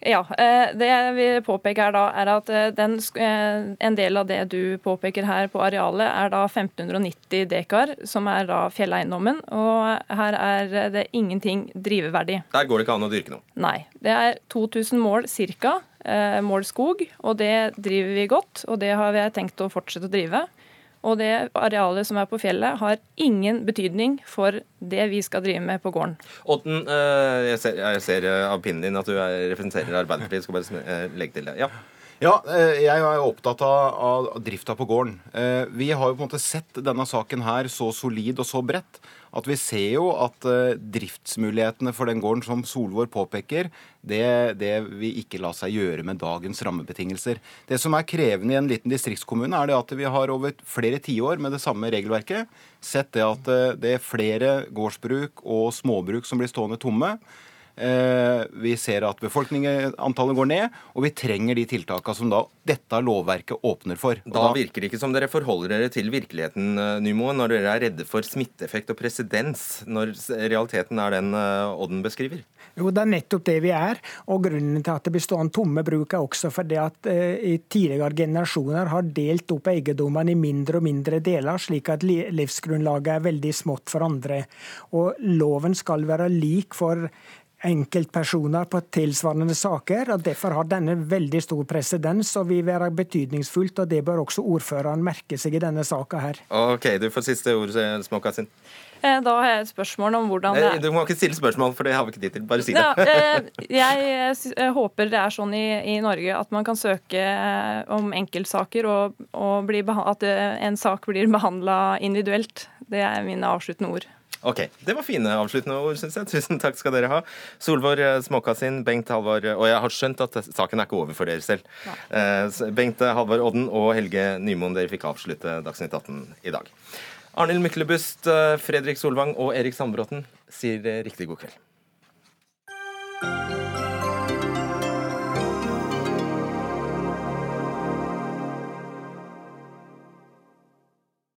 Ja, det Det vi påpeker her da, er at eh, den, eh, en del av det du påpeker her på arealet, er da 1590 dekar, som er da fjelleiendommen. Og her er det ingenting driveverdig. Der går det ikke an å dyrke noe? Nei. Det er 2000 mål ca. mål skog, og det driver vi godt. Og det har vi tenkt å fortsette å drive. Og det arealet som er på fjellet, har ingen betydning for det vi skal drive med på gården. Odden, eh, jeg ser, jeg ser eh, av pinnen din at du representerer Arbeiderpartiet. Skal bare eh, legge til det. Ja. Ja, jeg er opptatt av, drifta på gården. Vi har jo på en måte sett denne saken her så solid og så bredt at vi ser jo at uh, driftsmulighetene for den gården som Solvår påpeker, det, det vil ikke la seg gjøre med dagens rammebetingelser. Det som er krevende i en liten distriktskommune, er det at vi har over flere tiår med det samme regelverket sett det at det er flere gårdsbruk og småbruk som blir stående tomme. Eh, vi ser at befolkningsantallet går ned, og vi trenger de tiltakene som da dette lovverket åpner for. Da, da virker det ikke som dere forholder dere til virkeligheten, eh, Nymoen, når dere er redde for smitteeffekt og presedens, når realiteten er den eh, Odden beskriver? Jo, det er nettopp det vi er. Og grunnen til at det blir stående tomme bruk, er også fordi at eh, tidligere generasjoner har delt opp eiendommene i mindre og mindre deler, slik at livsgrunnlaget er veldig smått for andre. Og loven skal være lik for enkeltpersoner på tilsvarende saker. og Derfor har denne veldig stor presedens og vil være betydningsfullt. og Det bør også ordføreren merke seg i denne saka her. Ok, du får siste ord, Småkassin. Eh, da har jeg et spørsmål om hvordan det er. Du må ikke stille spørsmål, for det har vi ikke tid til. Bare si det. Ja, eh, jeg, håper det er sånn i, i, Norge at man kan søke eh, om enkeltsaker, og, og at en sak blir behandla individuelt. Det er mine avsluttende ord. Ok, Det var fine avsluttende ord, syns jeg. Tusen takk skal dere ha. Solvår Småkasin, Bengt Halvor Og jeg har skjønt at saken er ikke over for dere selv. Ja. Bengt Halvor Odden og Helge Nymoen, dere fikk avslutte Dagsnytt 18 i dag. Arnhild Myklebust, Fredrik Solvang og Erik Sandbråten sier riktig god kveld.